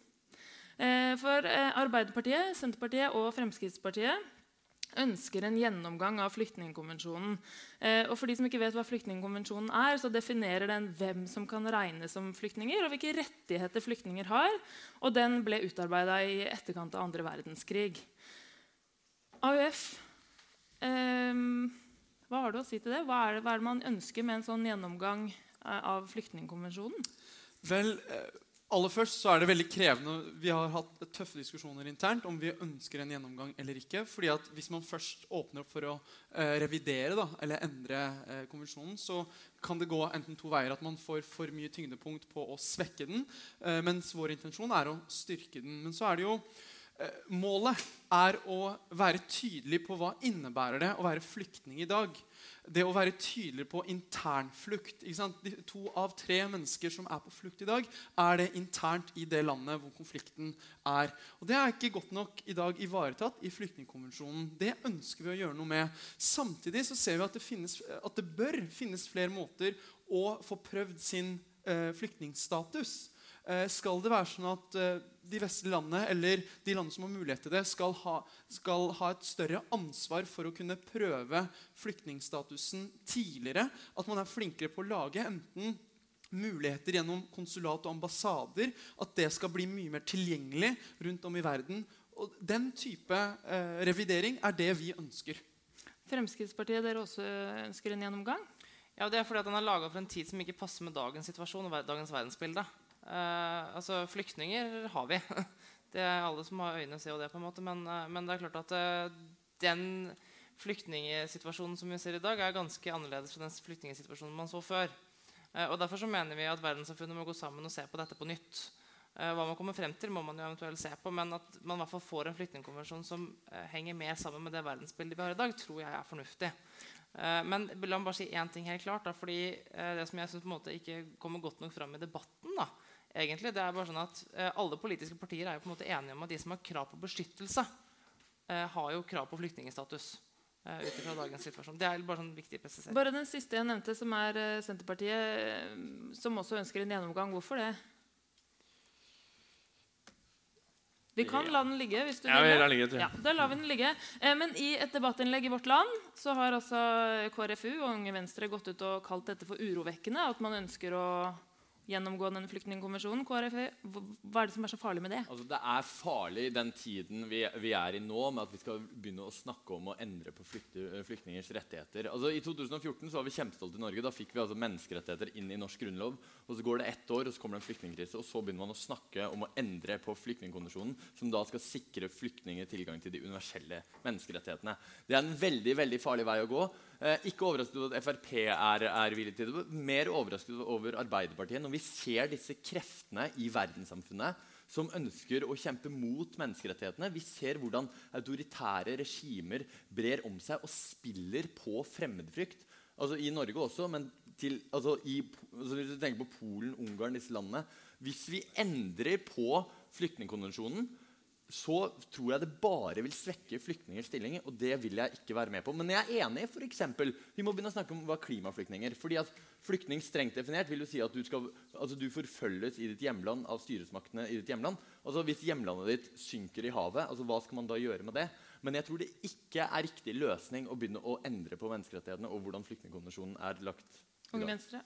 For Arbeiderpartiet, Senterpartiet og Fremskrittspartiet ønsker en gjennomgang av flyktningkonvensjonen. Eh, og for de som ikke vet hva flyktningkonvensjonen er, så definerer den hvem som kan regnes som flyktninger, og hvilke rettigheter flyktninger har. Og den ble utarbeida i etterkant av andre verdenskrig. AUF, eh, hva har du å si til det? Hva er det, hva er det man ønsker med en sånn gjennomgang eh, av flyktningkonvensjonen? Vel, eh, aller først så er det veldig krevende. Vi har hatt tøffe diskusjoner internt om vi ønsker en gjennomgang eller ikke. fordi at Hvis man først åpner opp for å eh, revidere da, eller endre konvensjonen, så kan det gå enten to veier. At man får for mye tyngdepunkt på å svekke den, mens vår intensjon er å styrke den. Men så er det jo Målet er å være tydelig på hva innebærer det å være flyktning i dag det å være tydelig på internflukt. To av tre mennesker som er på flukt i dag, er det internt i det landet hvor konflikten er. Og Det er ikke godt nok i dag ivaretatt i flyktningkonvensjonen. Det ønsker vi å gjøre noe med. Samtidig så ser vi at det, finnes, at det bør finnes flere måter å få prøvd sin eh, flyktningstatus. Eh, skal det være sånn at eh, de vestlige landene eller de landene som har mulighet til det, skal ha, skal ha, et større ansvar for å kunne prøve flyktningstatusen tidligere? At man er flinkere på å lage enten muligheter gjennom konsulat og ambassader, at det skal bli mye mer tilgjengelig rundt om i verden. Og Den type eh, revidering er det vi ønsker. Fremskrittspartiet, dere også ønsker en gjennomgang? Ja, Det er fordi at den er laga for en tid som ikke passer med dagens situasjon og dagens verdensbilde. Uh, altså, Flyktninger har vi. det er alle som har øyne, ser jo det. på en måte, Men, uh, men det er klart at uh, den flyktningsituasjonen som vi ser i dag, er ganske annerledes fra den flyktningsituasjonen man så før. og Derfor så mener vi at verdenssamfunnet må gå sammen og se på dette på nytt. hva man kommer frem til, må man jo eventuelt se på, men at man i hvert fall får en flyktningkonvensjon som henger mer sammen med det verdensbildet vi har i dag, tror jeg er fornuftig. Men la meg bare si én ting helt klart. Da, fordi Det som jeg synes på en måte ikke kommer godt nok fram i debatten, da, egentlig. Det er bare sånn at eh, Alle politiske partier er jo på en måte enige om at de som har krav på beskyttelse, eh, har jo krav på flyktningstatus. Eh, ut dagens situasjon. Det er bare sånn viktig presisering. Bare den siste jeg nevnte, som er eh, Senterpartiet, eh, som også ønsker en gjennomgang. Hvorfor det? Vi kan la den ligge. hvis du ja, vil. Ligge, ja, da lar vi den ligge. Eh, men i et debattinnlegg i Vårt Land så har altså KrFU og Unge Venstre gått ut og kalt dette for urovekkende. At man ønsker å gjennomgå denne flyktningkonvensjonen. KrF, hva er det som er så farlig med det? Altså, det er farlig den tiden vi, vi, er i nå, med at vi skal begynne å snakke om å endre på flyktningers rettigheter. Altså, I 2014 så var vi kjempestolte i Norge. Da fikk vi altså menneskerettigheter inn i norsk grunnlov. Og Så går det ett år, og så kommer det en flyktningkrise, og så begynner man å snakke om å endre på flyktningkonvensjonen, som da skal sikre flyktninger tilgang til de universelle menneskerettighetene. Det er en veldig veldig farlig vei å gå. Eh, ikke overrasket over at Frp er, er villig til det. Mer overrasket over Arbeiderpartiet når vi ser disse kreftene i verdenssamfunnet som ønsker å kjempe mot menneskerettighetene. Vi ser hvordan autoritære regimer brer om seg og spiller på fremmedfrykt. Altså I Norge også, men til, altså i, altså hvis du tenker på Polen, Ungarn, disse landene Hvis vi endrer på flyktningkonvensjonen, så tror jeg det bare vil svekke flyktningers stilling. Og det vil jeg ikke være med på. Men jeg er enig for eksempel, Vi må begynne å snakke om hva klimaflyktninger. fordi at Flyktning strengt definert vil jo si at du, skal, altså du forfølges i ditt hjemland av styresmaktene i ditt hjemland. Altså Hvis hjemlandet ditt synker i havet, altså hva skal man da gjøre med det? Men jeg tror det ikke er riktig løsning å begynne å endre på menneskerettighetene og hvordan flyktningkonvensjonen er lagt. Unge Venstre.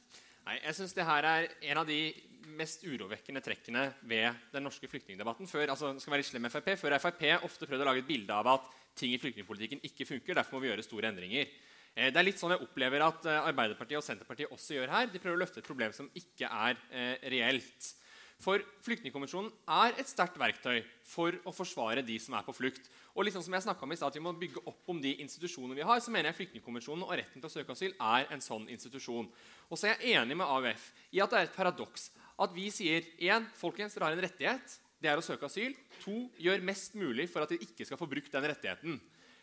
Nei, jeg synes det her er en av de mest urovekkende trekkene ved den norske flyktningdebatten. Før, altså, skal være slem FRP, før Frp ofte prøvde å lage et bilde av at ting i flyktningpolitikken ikke funker. Derfor må vi gjøre store endringer. Eh, det er litt sånn jeg opplever at eh, Arbeiderpartiet og Senterpartiet også gjør her. De prøver å løfte et problem som ikke er eh, reelt. For Flyktningkonvensjonen er et sterkt verktøy for å forsvare de som er på flukt. Og liksom som jeg om i sted, at Vi må bygge opp om de institusjonene vi har. så mener jeg Flyktningkonvensjonen og retten til å søke asyl er en sånn institusjon. Og så er jeg enig med AUF i at det er et paradoks at vi sier én, folkens, dere har en rettighet. Det er å søke asyl. To, gjør mest mulig for at dere ikke skal få brukt den rettigheten.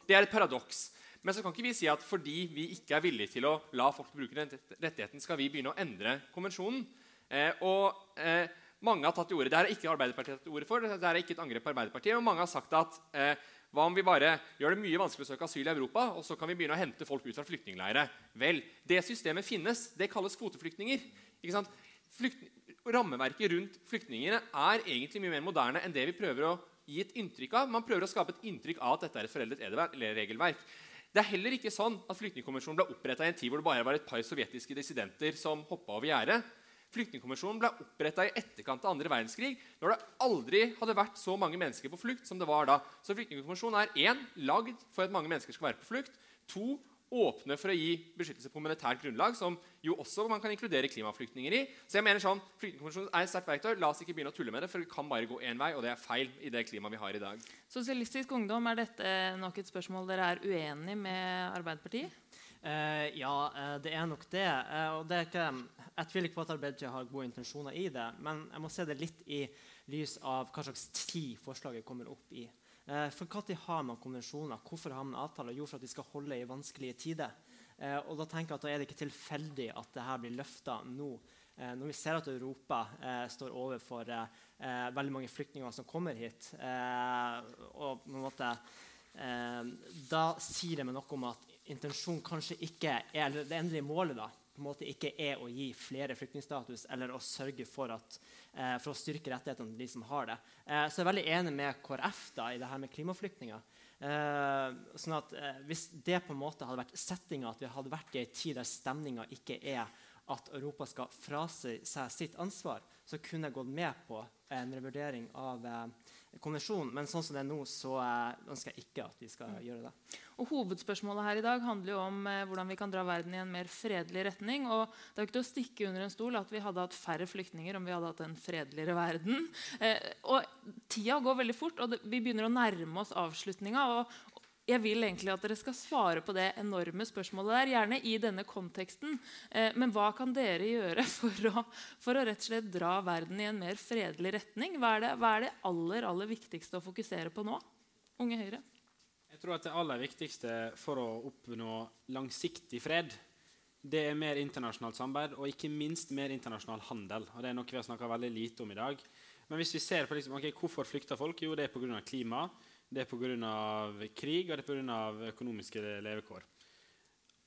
Det er et paradoks. Men så kan ikke vi si at fordi vi ikke er villige til å la folk bruke den rettigheten, skal vi begynne å endre konvensjonen. Eh, og eh, mange har tatt til orde, Det er ikke Arbeiderpartiet tatt til orde for, det er ikke et angrep på Arbeiderpartiet. og Mange har sagt at eh, hva om vi bare gjør det mye vanskelig å søke asyl i Europa, og så kan vi begynne å hente folk ut fra flyktningleirer? Vel, det systemet finnes. Det kalles kvoteflyktninger. flyktning, rammeverket rundt flyktningene er egentlig mye mer moderne enn det vi prøver å gi et inntrykk av. Man prøver å skape et inntrykk av at dette er et foreldet regelverk. Det er heller ikke sånn at Flyktningkonvensjonen ble oppretta i en tid hvor det bare var et par sovjetiske dissidenter som hoppa over gjerdet. Flyktningkonvensjonen ble oppretta i etterkant av andre verdenskrig, når det aldri hadde vært så mange mennesker på flukt som det var da. Så Flyktningkonvensjonen er én lagd for at mange mennesker skal være på flukt. To åpne for å gi beskyttelse på humanitært grunnlag, som jo også man kan inkludere klimaflyktninger i. Så jeg mener sånn, Flyktningkonvensjonen er et sterkt verktøy. La oss ikke begynne å tulle med det, for det kan bare gå én vei, og det er feil i det klimaet vi har i dag. Sosialistisk Ungdom, er dette nok et spørsmål dere er uenig med Arbeiderpartiet? Uh, ja, uh, det er nok det. Uh, og det er ikke, jeg tviler ikke på at Arbeiderpartiet har gode intensjoner i det, men jeg må se det litt i lys av hva slags tid forslaget kommer opp i. Uh, for Når har man konvensjoner? Hvorfor har man avtaler? Jo, for at de skal holde i vanskelige tider. Eh, og Da tenker jeg at da er det ikke tilfeldig at dette blir løfta nå. Eh, når vi ser at Europa eh, står overfor eh, veldig mange flyktninger som kommer hit. Eh, og på en måte, Da sier det meg noe om at intensjonen kanskje ikke er, eller det endelige målet da, på en måte ikke er å gi flere flyktningstatus eller å sørge for at eh, for å styrke rettighetene til de som har det. Eh, så jeg er veldig enig med KrF da, i det her med klimaflyktninger. Eh, sånn at eh, Hvis det på en måte hadde vært settinga, at vi hadde vært i en tid der stemninga ikke er at Europa skal frasi seg sitt ansvar, så kunne jeg gått med på en revurdering av eh, konvensjonen. Men sånn som det er nå, så eh, ønsker jeg ikke at vi skal mm. gjøre det. Og Hovedspørsmålet her i dag handler jo om eh, hvordan vi kan dra verden i en mer fredelig retning. og Det er jo ikke til å stikke under en stol at vi hadde hatt færre flyktninger om vi hadde hatt en fredeligere verden. Eh, og Tida går veldig fort, og det, vi begynner å nærme oss avslutninga. Og, jeg vil egentlig at dere skal svare på det enorme spørsmålet der, gjerne i denne konteksten. Eh, men hva kan dere gjøre for å, for å, rett og slett dra verden i en mer fredelig retning? Hva er, det, hva er det aller, aller viktigste å fokusere på nå? Unge Høyre? Jeg tror at Det aller viktigste for å oppnå langsiktig fred det er mer internasjonalt samarbeid og ikke minst mer internasjonal handel. Og Det er noe vi har snakka veldig lite om i dag. Men hvis vi ser på liksom, okay, hvorfor flykter folk, jo det er pga. klima det er pga. krig og det er pga. økonomiske levekår.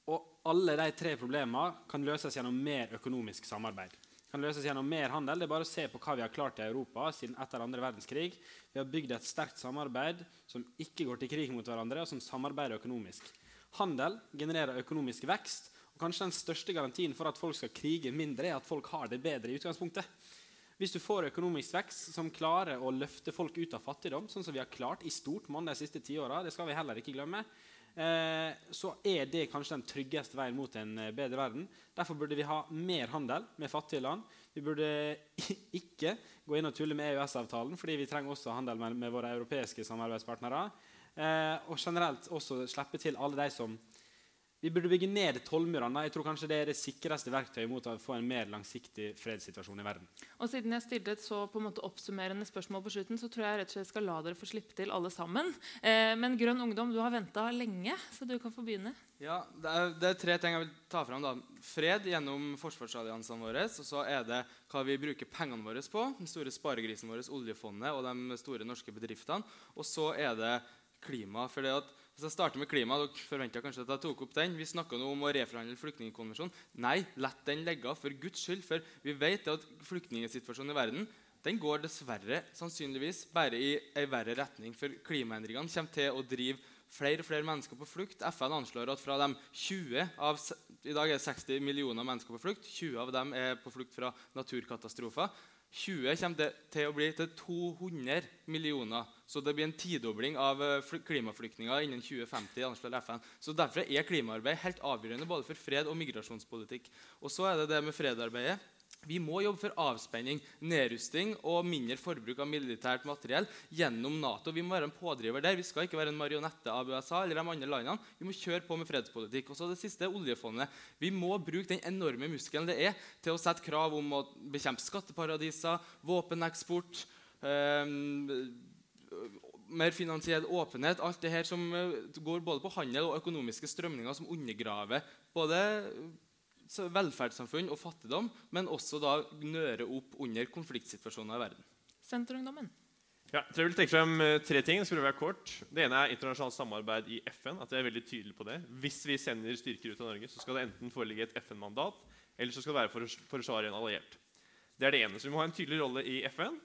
Og alle de tre problemene kan løses gjennom mer økonomisk samarbeid. Kan løses gjennom mer handel. Det er bare å se på hva vi har klart i Europa siden etter andre verdenskrig. Vi har bygd et sterkt samarbeid som ikke går til krig mot hverandre, og som samarbeider økonomisk. Handel genererer økonomisk vekst. og Kanskje den største garantien for at folk skal krige mindre, er at folk har det bedre i utgangspunktet. Hvis du får økonomisk vekst som klarer å løfte folk ut av fattigdom, sånn som vi har klart i stort monn de siste ti åra, det skal vi heller ikke glemme, eh, så er det kanskje den tryggeste veien mot en eh, bedre verden. Derfor burde vi ha mer handel med fattige land. Vi burde ikke gå inn og tulle med EØS-avtalen, fordi vi trenger også handel med, med våre europeiske samarbeidspartnere. Eh, og generelt også slippe til alle de som vi burde bygge ned tollmurene. Jeg tror kanskje det er det sikreste verktøyet mot å få en mer langsiktig fredssituasjon i verden. Og Siden jeg stilte et så på en måte oppsummerende spørsmål på slutten, så tror jeg rett og slett skal la dere få slippe til alle sammen. Eh, men Grønn ungdom, du har venta lenge, så du kan få begynne. Ja, det er, det er, tre ting jeg vil ta fram. da. Fred gjennom forsvarsalliansene våre. Og så er det hva vi bruker pengene våre på. Den store sparegrisen vår, oljefondet og de store norske bedriftene. Og så er det klima. for det at hvis jeg starter med klima, dere forventa kanskje at jeg tok opp den. Vi snakka om å reforhandle flyktningkonvensjonen. Nei, la den ligge, for Guds skyld. For vi vet at flyktningsituasjonen i verden den går dessverre sannsynligvis bare i en verre retning. For klimaendringene kommer til å drive flere og flere mennesker på flukt. FN anslår at fra de 20 av i dag er det 60 millioner mennesker på flukt. 20 av dem er på flukt fra naturkatastrofer. 20 kommer til å bli til 200 millioner. Så det blir en tidobling av eh, klimaflyktninger innen 2050. anslår FN. Så Derfor er klimaarbeid helt avgjørende både for fred og migrasjonspolitikk. Og så er det det med fredarbeidet. Vi må jobbe for avspenning, nedrusting og mindre forbruk av militært materiell gjennom Nato. Vi må være en pådriver der. Vi skal ikke være en marionette av USA eller de andre landene. Vi må kjøre på med fredspolitikk. Og så det siste, oljefondet. Vi må bruke den enorme muskelen det er til å sette krav om å bekjempe skatteparadiser, våpeneksport øh, mer finansiell åpenhet. Alt det her som eh, går både på handel og økonomiske strømninger som undergraver både velferdssamfunn og fattigdom, men også da nøre opp under konfliktsituasjoner i verden. Senterungdommen. Ja, jeg vil trekke frem eh, tre ting. Det være kort. Det ene er internasjonalt samarbeid i FN. at jeg er veldig tydelig på det. Hvis vi sender styrker ut av Norge, så skal det enten foreligge et FN-mandat, eller så skal det være for å forsvare en alliert. Det er det ene. Så vi må ha en tydelig rolle i FN.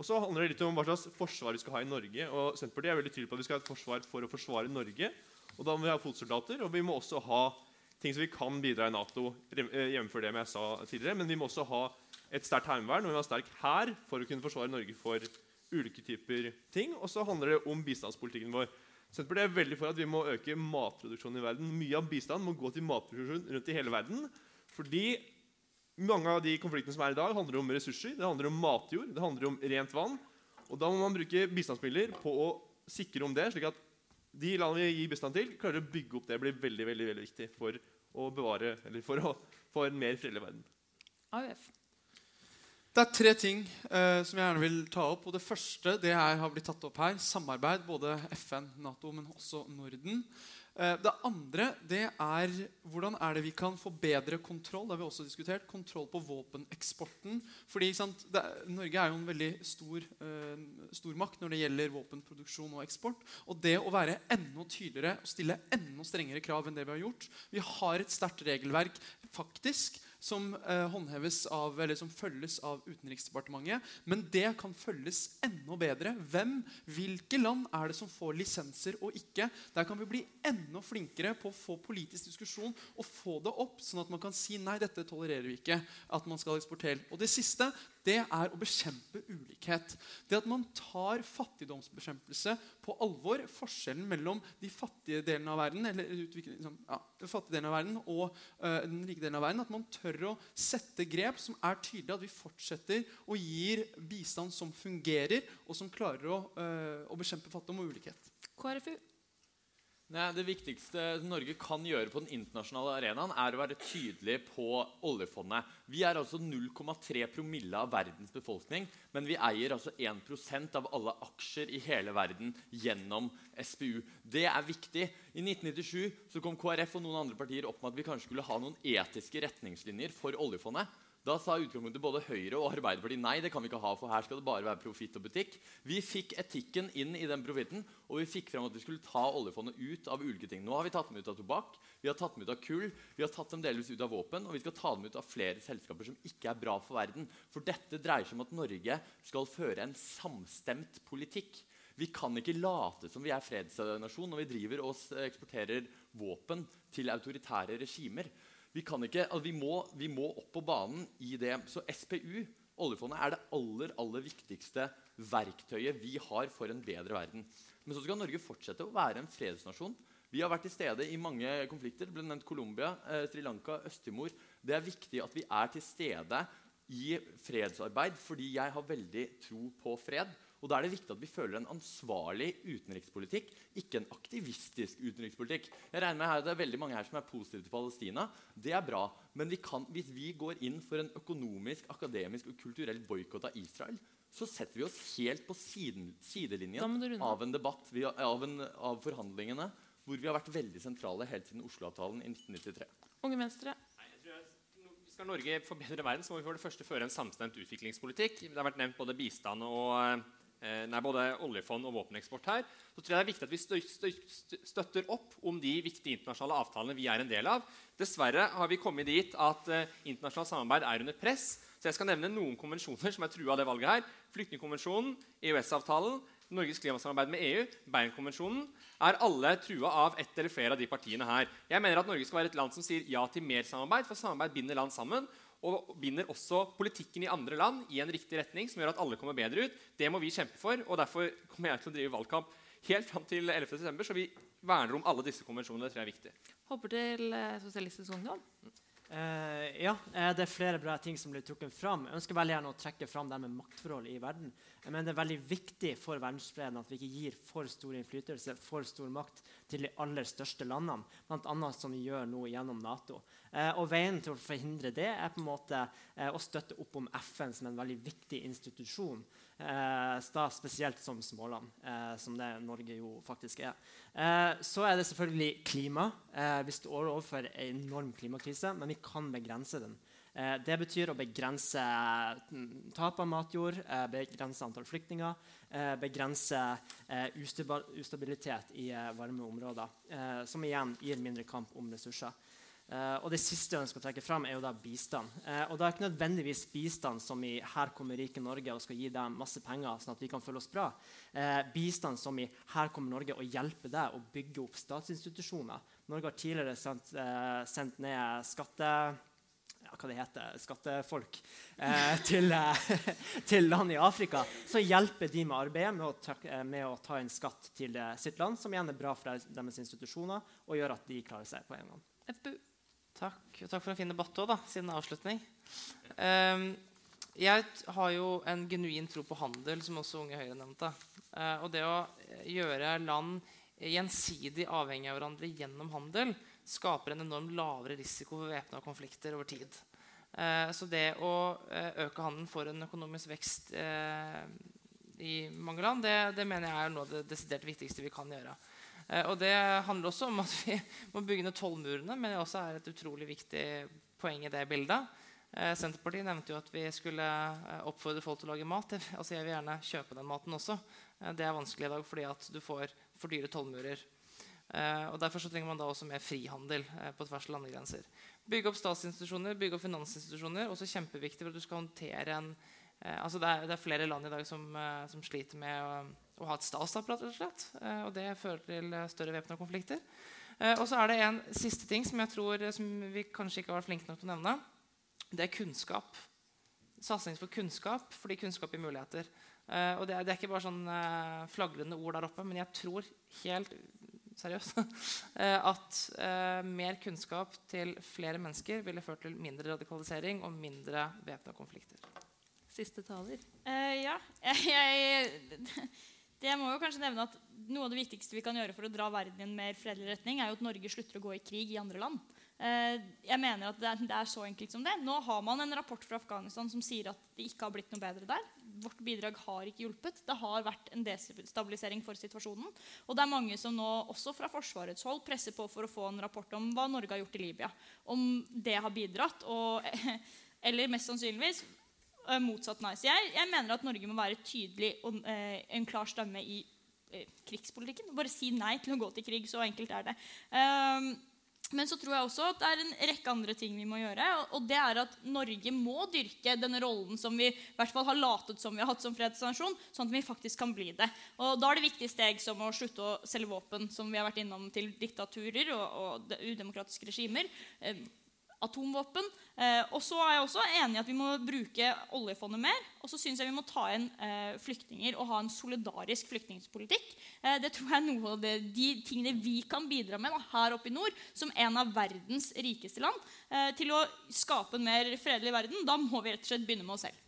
Og så handler det litt om hva slags forsvar vi skal ha i Norge. Og Senterpartiet er veldig tydelig på at vi skal ha et forsvar for å forsvare Norge. Og da må vi ha fotsoldater, og vi må også ha ting som vi kan bidra i Nato. eh, Jevnfør det jeg sa tidligere, Men vi må også ha et sterkt heimevern og vi må ha sterk hær for å kunne forsvare Norge for ulike typer ting. Og så handler det om bistandspolitikken vår. Senterpartiet er veldig for at vi må øke matproduksjonen i verden. Mye av bistanden må gå til matproduksjon rundt i hele verden. Fordi mange av de konfliktene som er i dag, handler om ressurser, det handler om matjord, det handler om rent vann. Og da må man bruke bistandsmidler på å sikre om det, slik at de landene vi gir bistand til, klarer å bygge opp det. blir veldig, veldig, veldig viktig for å bevare, eller for å få en mer fredelig verden. AUF. Det er tre ting eh, som jeg gjerne vil ta opp. og Det første det er, har blitt tatt opp her. Samarbeid. Både FN, Nato, men også Norden. Eh, det andre det er hvordan er det vi kan få bedre kontroll. Det har vi også diskutert. Kontroll på våpeneksporten. Fordi sant, det, Norge er jo en veldig stor, eh, stor makt når det gjelder våpenproduksjon og eksport. Og det å være enda tydeligere og stille enda strengere krav enn det vi har gjort Vi har et sterkt regelverk faktisk som eh, av, som følges av Utenriksdepartementet. Men det kan følges enda bedre. Hvem, hvilke land er det som får lisenser og ikke? Der kan vi bli enda flinkere på å få politisk diskusjon og få det opp, sånn at man kan si nei, dette tolererer vi ikke. at man skal eksportere. Og det siste det er å bekjempe ulikhet. Det at man tar fattigdomsbekjempelse på alvor. Forskjellen mellom de fattige delene av verden eller liksom, ja, fattige delen av verden og uh, den rike delen av verden. At man tør å sette grep som er tydelige. At vi fortsetter og gir bistand som fungerer, og som klarer å, uh, å bekjempe fattigdom og ulikhet. KrFU. Nei, det viktigste Norge kan gjøre på den internasjonale arenaen, er å være tydelig på oljefondet. Vi er altså 0,3 promille av verdens befolkning, men vi eier altså 1% av alle aksjer i hele verden gjennom SPU. Det er viktig. I 1997 så kom KrF og noen andre partier opp med at vi kanskje skulle ha noen etiske retningslinjer for oljefondet. Da sa utgangspunktet både Høyre og Arbeiderpartiet nei, det kan vi ikke ha, for her skal det bare være profitt og butikk. Vi fikk etikken inn i den profitten, og vi fikk frem at vi skulle ta oljefondet ut av ulike ting. Nå har vi tatt dem ut av tobakk, vi har tatt dem ut av kull, vi har tatt dem delvis ut av våpen, og vi skal ta dem ut av flere selskaper som ikke er bra for verden. For dette dreier seg om at Norge skal føre en samstemt politikk. Vi kan ikke late som vi er fredsnasjon når vi driver og eksporterer våpen til autoritære regimer. Vi, ikke, altså vi, må, vi, må, opp på banen i det. Så SPU, oljefondet, er det aller, aller viktigste verktøyet vi har for en bedre verden. Men så skal Norge fortsette å være en fredsnasjon. Vi har vært til stede i mange konflikter. Det ble nevnt Colombia, eh, Sri Lanka, Øst-Timor. Det er viktig at vi er til stede i fredsarbeid, fordi jeg har veldig tro på fred. Og Da er det viktig at vi føler en ansvarlig utenrikspolitikk, ikke en aktivistisk utenrikspolitikk. Jeg regner med her at Det er veldig mange her som er positive til Palestina. Det er bra. Men vi kan, hvis vi går inn for en økonomisk, akademisk og kulturell boikott av Israel, så setter vi oss helt på siden, sidelinjen av en debatt, av, en, av forhandlingene, hvor vi har vært veldig sentrale helt siden Oslo-avtalen i 1993. Unge Venstre. Skal Norge forbedre verden, så må vi for det første føre en samstemt utviklingspolitikk. Det har vært nevnt både bistand og Eh, nei, både oljefond og våpeneksport her, så tror jeg det er viktig at vi støtter opp om de viktige internasjonale avtalene vi er en del av. Dessverre har vi kommet dit at uh, internasjonalt samarbeid er under press. Så jeg skal nevne noen konvensjoner som er trua av det valget her. Flyktningkonvensjonen, EØS-avtalen, Norges klimasamarbeid med EU, Bernkonvensjonen er alle trua av ett eller flere av de partiene her. Jeg mener at Norge skal være et land som sier ja til mer samarbeid, for samarbeid binder land sammen og binder også politikken i andre land i en riktig retning, som gjør at alle kommer bedre ut. Det må vi kjempe for, og derfor kommer jeg til å drive valgkamp helt fram til 11.12., Så vi verner om alle disse konvensjonene. Det tror jeg er viktig. Hopper til eh, Sosialistisk Ungdom. Uh, ja, uh, det er flere bra ting som blir trukket fram. Jeg ønsker veldig gjerne å trekke fram det med maktforhold i verden. Jeg mener Det er veldig viktig for verdensfreden at vi ikke gir for stor innflytelse, for stor makt, til de aller største landene, bl.a. som vi gjør nå gjennom Nato. Uh, og Veien til å forhindre det er på en måte å støtte opp om FN som en veldig viktig institusjon. Eh, spesielt som småland, eh, som det Norge jo faktisk er. Eh, så er det selvfølgelig klima. Vi står overfor en enorm klimakrise, men vi kan begrense den. Det betyr å begrense mm, tap av matjord, begrense antall flyktninger, begrense ustabilitet i varme områder, som igjen gir mindre kamp om ressurser. Uh, og Det siste jeg ønsker å trekke fram, er jo da bistand. Uh, og da er ikke nødvendigvis bistand som i 'her kommer rike Norge' og skal gi deg masse penger, sånn at vi kan føle oss bra. Uh, bistand som i 'her kommer Norge' og hjelper deg å bygge opp statsinstitusjoner. Norge har tidligere sendt, sendt ned skatte ja, hva det heter, skattefolk eh, til, eh, til, land i Afrika, så hjelper de med arbeidet med å, ta, med å ta inn skatt til sitt land, som igjen er bra for deres institusjoner og gjør at de klarer seg på en gang. FBU. Takk. Takk for en fin debatt òg, siden avslutning. Um, jeg har jo en genuin tro på handel, som også Unge Høyre nevnte. Uh, og det å gjøre land gjensidig avhengig av hverandre gjennom handel skaper en enormt lavere risiko for væpna konflikter over tid. Uh, så det å eh, øke handelen for en økonomisk vekst uh, i mange land, det, det, mener jeg er noe av det desidert viktigste vi kan gjøre. Eh, og det handler også om at vi må bygge ned tollmurene, men det også er et utrolig viktig poeng i det bildet. Eh, Senterpartiet nevnte jo at vi skulle eh, oppfordre folk til å lage mat. Altså jeg vil gjerne kjøpe den maten også. det er vanskelig i dag fordi at du får for dyre tollmurer. Og Derfor så trenger man da også mer frihandel på tvers av landegrenser. Bygge opp statsinstitusjoner, bygge opp finansinstitusjoner. Også kjempeviktig for at du skal håndtere en altså det er, det, er, flere land i dag som, som sliter med å, ha et statsapparat. rett og slett, og det fører til større væpna konflikter. og så er det en siste ting som jeg tror som vi kanskje ikke har vært flinke nok til å nevne. Det er kunnskap. Satsing på kunnskap fordi kunnskap gir muligheter. og det er, det er, ikke bare sånn flagrende ord der oppe, men jeg tror helt seriøst, eh, at eh, mer kunnskap til flere mennesker ville ført til mindre radikalisering og mindre væpna konflikter. Siste taler. Uh, ja. Jeg, det må jo kanskje nevne at Noe av det viktigste vi kan gjøre for å dra verden i en mer fredelig retning, er jo at Norge slutter å gå i krig i andre land. Eh, jeg mener at det er, så enkelt som det. Nå har man en rapport fra Afghanistan som sier at det ikke har blitt noe bedre der. Vårt bidrag har ikke hjulpet. Det har vært en destabilisering for situasjonen. Og det er mange som nå, også fra Forsvarets hold, presser på for å få en rapport om hva Norge har gjort i Libya. Om det har bidratt, og, eller mest sannsynligvis motsatt nice. Jeg, jeg, mener at Norge må være tydelig og eh, en klar stemme i eh, krigspolitikken. Bare si nei til å gå til krig. Så enkelt er det. Um, men så tror jeg også at det er en rekke andre ting vi må gjøre. Og det er at Norge må dyrke denne rollen som vi i hvert fall har latet som vi har hatt som fredsnasjon, sånn at vi faktisk kan bli det. Og Da er det viktige steg som å slutte å selge våpen som vi har vært innom til diktaturer og, og udemokratiske regimer. Atomvåpen. Eh, og så er jeg også enig i at vi må bruke oljefondet mer. Og så syns jeg vi må ta inn eh, flyktninger og ha en solidarisk flyktningpolitikk. Eh, det tror jeg er noe av det, de tingene vi kan bidra med da, her oppe i nord, som en av verdens rikeste land, eh, til å skape en mer fredelig verden. Da må vi rett og slett begynne med oss selv.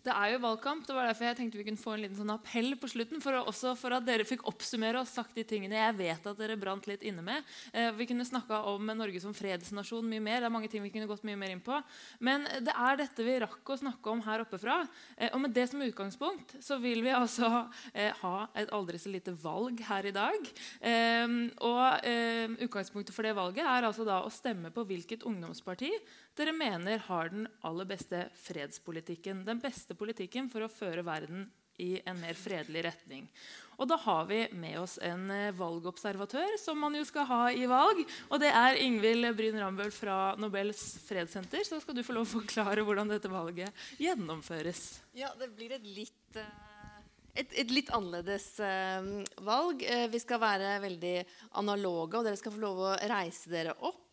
Det er jo valgkamp. Det var derfor jeg tenkte vi kunne få en liten sånn appell på slutten. For, også for at dere fikk oppsummere og sagt de tingene jeg vet at dere brant litt inne med. Eh, vi kunne snakka om Norge som fredsnasjon mye mer. Det er mange ting vi kunne gått mye mer inn på. Men det er dette vi rakk å snakke om her oppe fra. Eh, og med det som utgangspunkt så vil vi altså eh, ha et aldri så lite valg her i dag. Eh, og eh, utgangspunktet for det valget er altså da å stemme på hvilket ungdomsparti dere mener har den aller beste fredspolitikken. Den beste politikken for å føre verden i en mer fredelig retning. Og da har vi med oss en eh, valgobservatør, som man jo skal ha i valg. Og det er Ingvild Bryn Rambøll fra Nobels fredssenter. Så skal du få lov å forklare hvordan dette valget gjennomføres. Ja, det blir et litt eh, et, et, litt annerledes uh, valg. Vi skal være veldig analoge, og dere skal få lov å reise dere opp.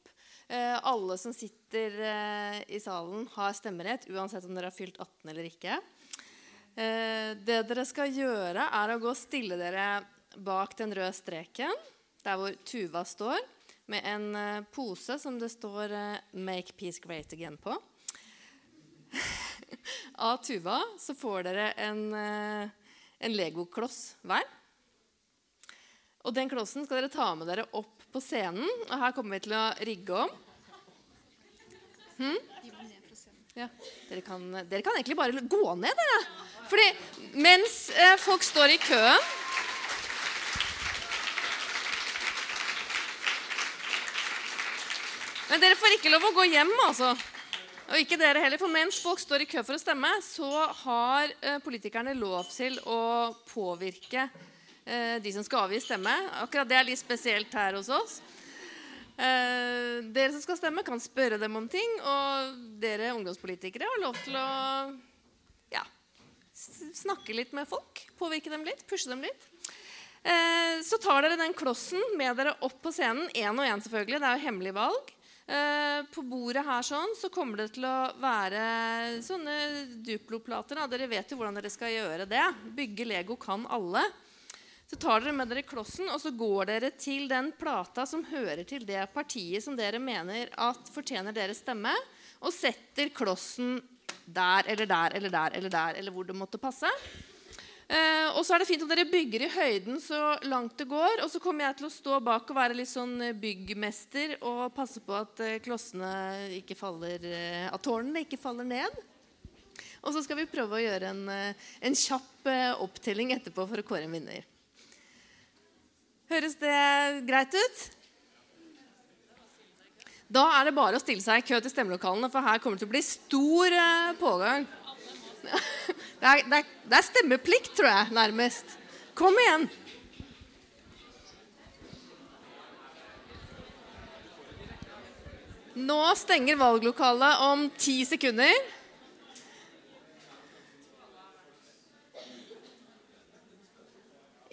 Eh, alle som sitter eh, i salen, har stemmerett, uansett om dere har fylt 18 eller ikke. Eh, det dere skal gjøre, er å gå og stille dere bak den røde streken, der hvor Tuva står, med en pose som det står 'Make peace great again' på. Av Tuva så får dere en, en legokloss hver. Og den klossen skal dere ta med dere opp på scenen. Og her kommer vi til å rigge om. Hm? Ja. Dere, kan, dere, kan, egentlig bare gå ned, dere. Fordi mens eh, folk står i køen Men dere får ikke lov å gå hjem, altså. Og ikke dere heller, for Mens folk står i kø for å stemme, så har eh, politikerne lov til å påvirke de som skal avgi stemme. Akkurat det er litt spesielt her hos oss. Eh, dere som skal stemme, kan spørre dem om ting. Og dere ungdomspolitikere har lov til å ja, snakke litt med folk. Påvirke dem litt, pushe dem litt. Eh, så tar dere den klossen med dere opp på scenen. Én og én, selvfølgelig. Det er jo hemmelig valg. Eh, på bordet her sånn, så kommer det til å være sånne Duplo-plater. Dere vet jo hvordan dere skal gjøre det. Bygge Lego kan alle. Så tar dere med dere klossen, og så går dere til den plata som hører til det partiet som dere mener at fortjener deres stemme, og setter klossen der eller der eller der eller der, eller hvor det måtte passe. Eh, og så er det fint om dere bygger i høyden så langt det går. Og så kommer jeg til å stå bak og være litt sånn eh, byggmester og passe på at eh, klossene ikke faller eh, At tårnene ikke faller ned. Og så skal vi prøve å gjøre en, en kjapp opptelling etterpå for å kåre en vinner. Høres det greit ut? Da er det bare å stille seg i kø til stemmelokalene, for her kommer det til å bli stor eh, pågang. Det er, det, er, det er stemmeplikt, tror jeg, nærmest. Kom igjen. Nå stenger valglokalet om ti sekunder.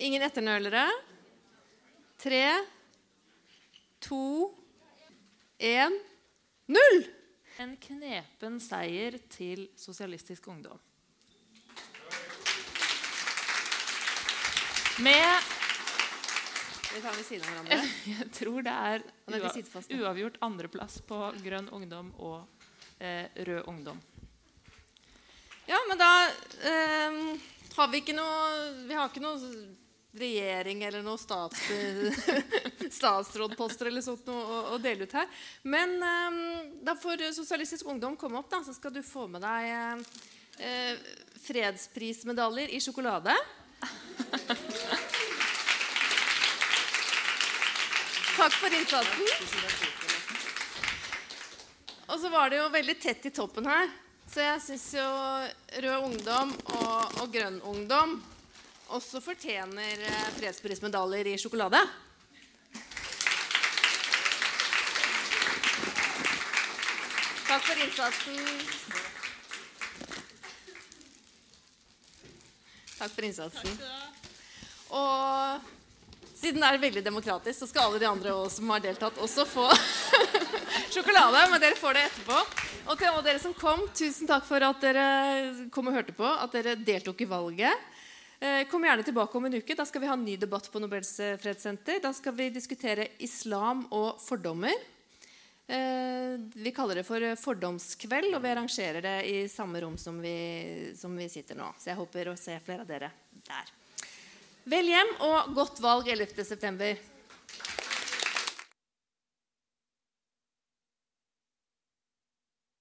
Ingen etternølere. Tre, to, én null! En knepen seier til Sosialistisk Ungdom. Med Vi tar ved siden av hverandre. Jeg tror det er uavgjort andreplass på Grønn Ungdom og eh, Rød Ungdom. Ja, men da eh, har vi ikke noe Vi har ikke noe regjering eller noen stats, statsrådposter eller sånt noe å, å dele ut her. Men eh, da får Sosialistisk Ungdom komme opp, da, så skal du få med deg eh, fredsprismedaljer i sjokolade. Takk for innsatsen. Og så var det jo veldig tett i toppen her. Så jeg syns jo Rød Ungdom og, og Grønn Ungdom også fortjener eh, fredsprismedaljer i sjokolade. Takk for innsatsen. Takk for innsatsen. Og siden det er veldig demokratisk, så skal alle de andre også, som har deltatt, også få sjokolade. Men dere får det etterpå. Og til alle dere som kom, tusen takk for at dere kom og hørte på. At dere deltok i valget. Eh, Kom gjerne tilbake om en uke. Da skal vi ha en ny debatt på Nobels eh, fredssenter. Da skal vi diskutere islam og fordommer. Eh, Vi kaller det for fordomskveld, og vi arrangerer det i samme rom som vi, som vi sitter nå. Så jeg håper å se flere av dere der. Vel hjem og godt valg 11.9.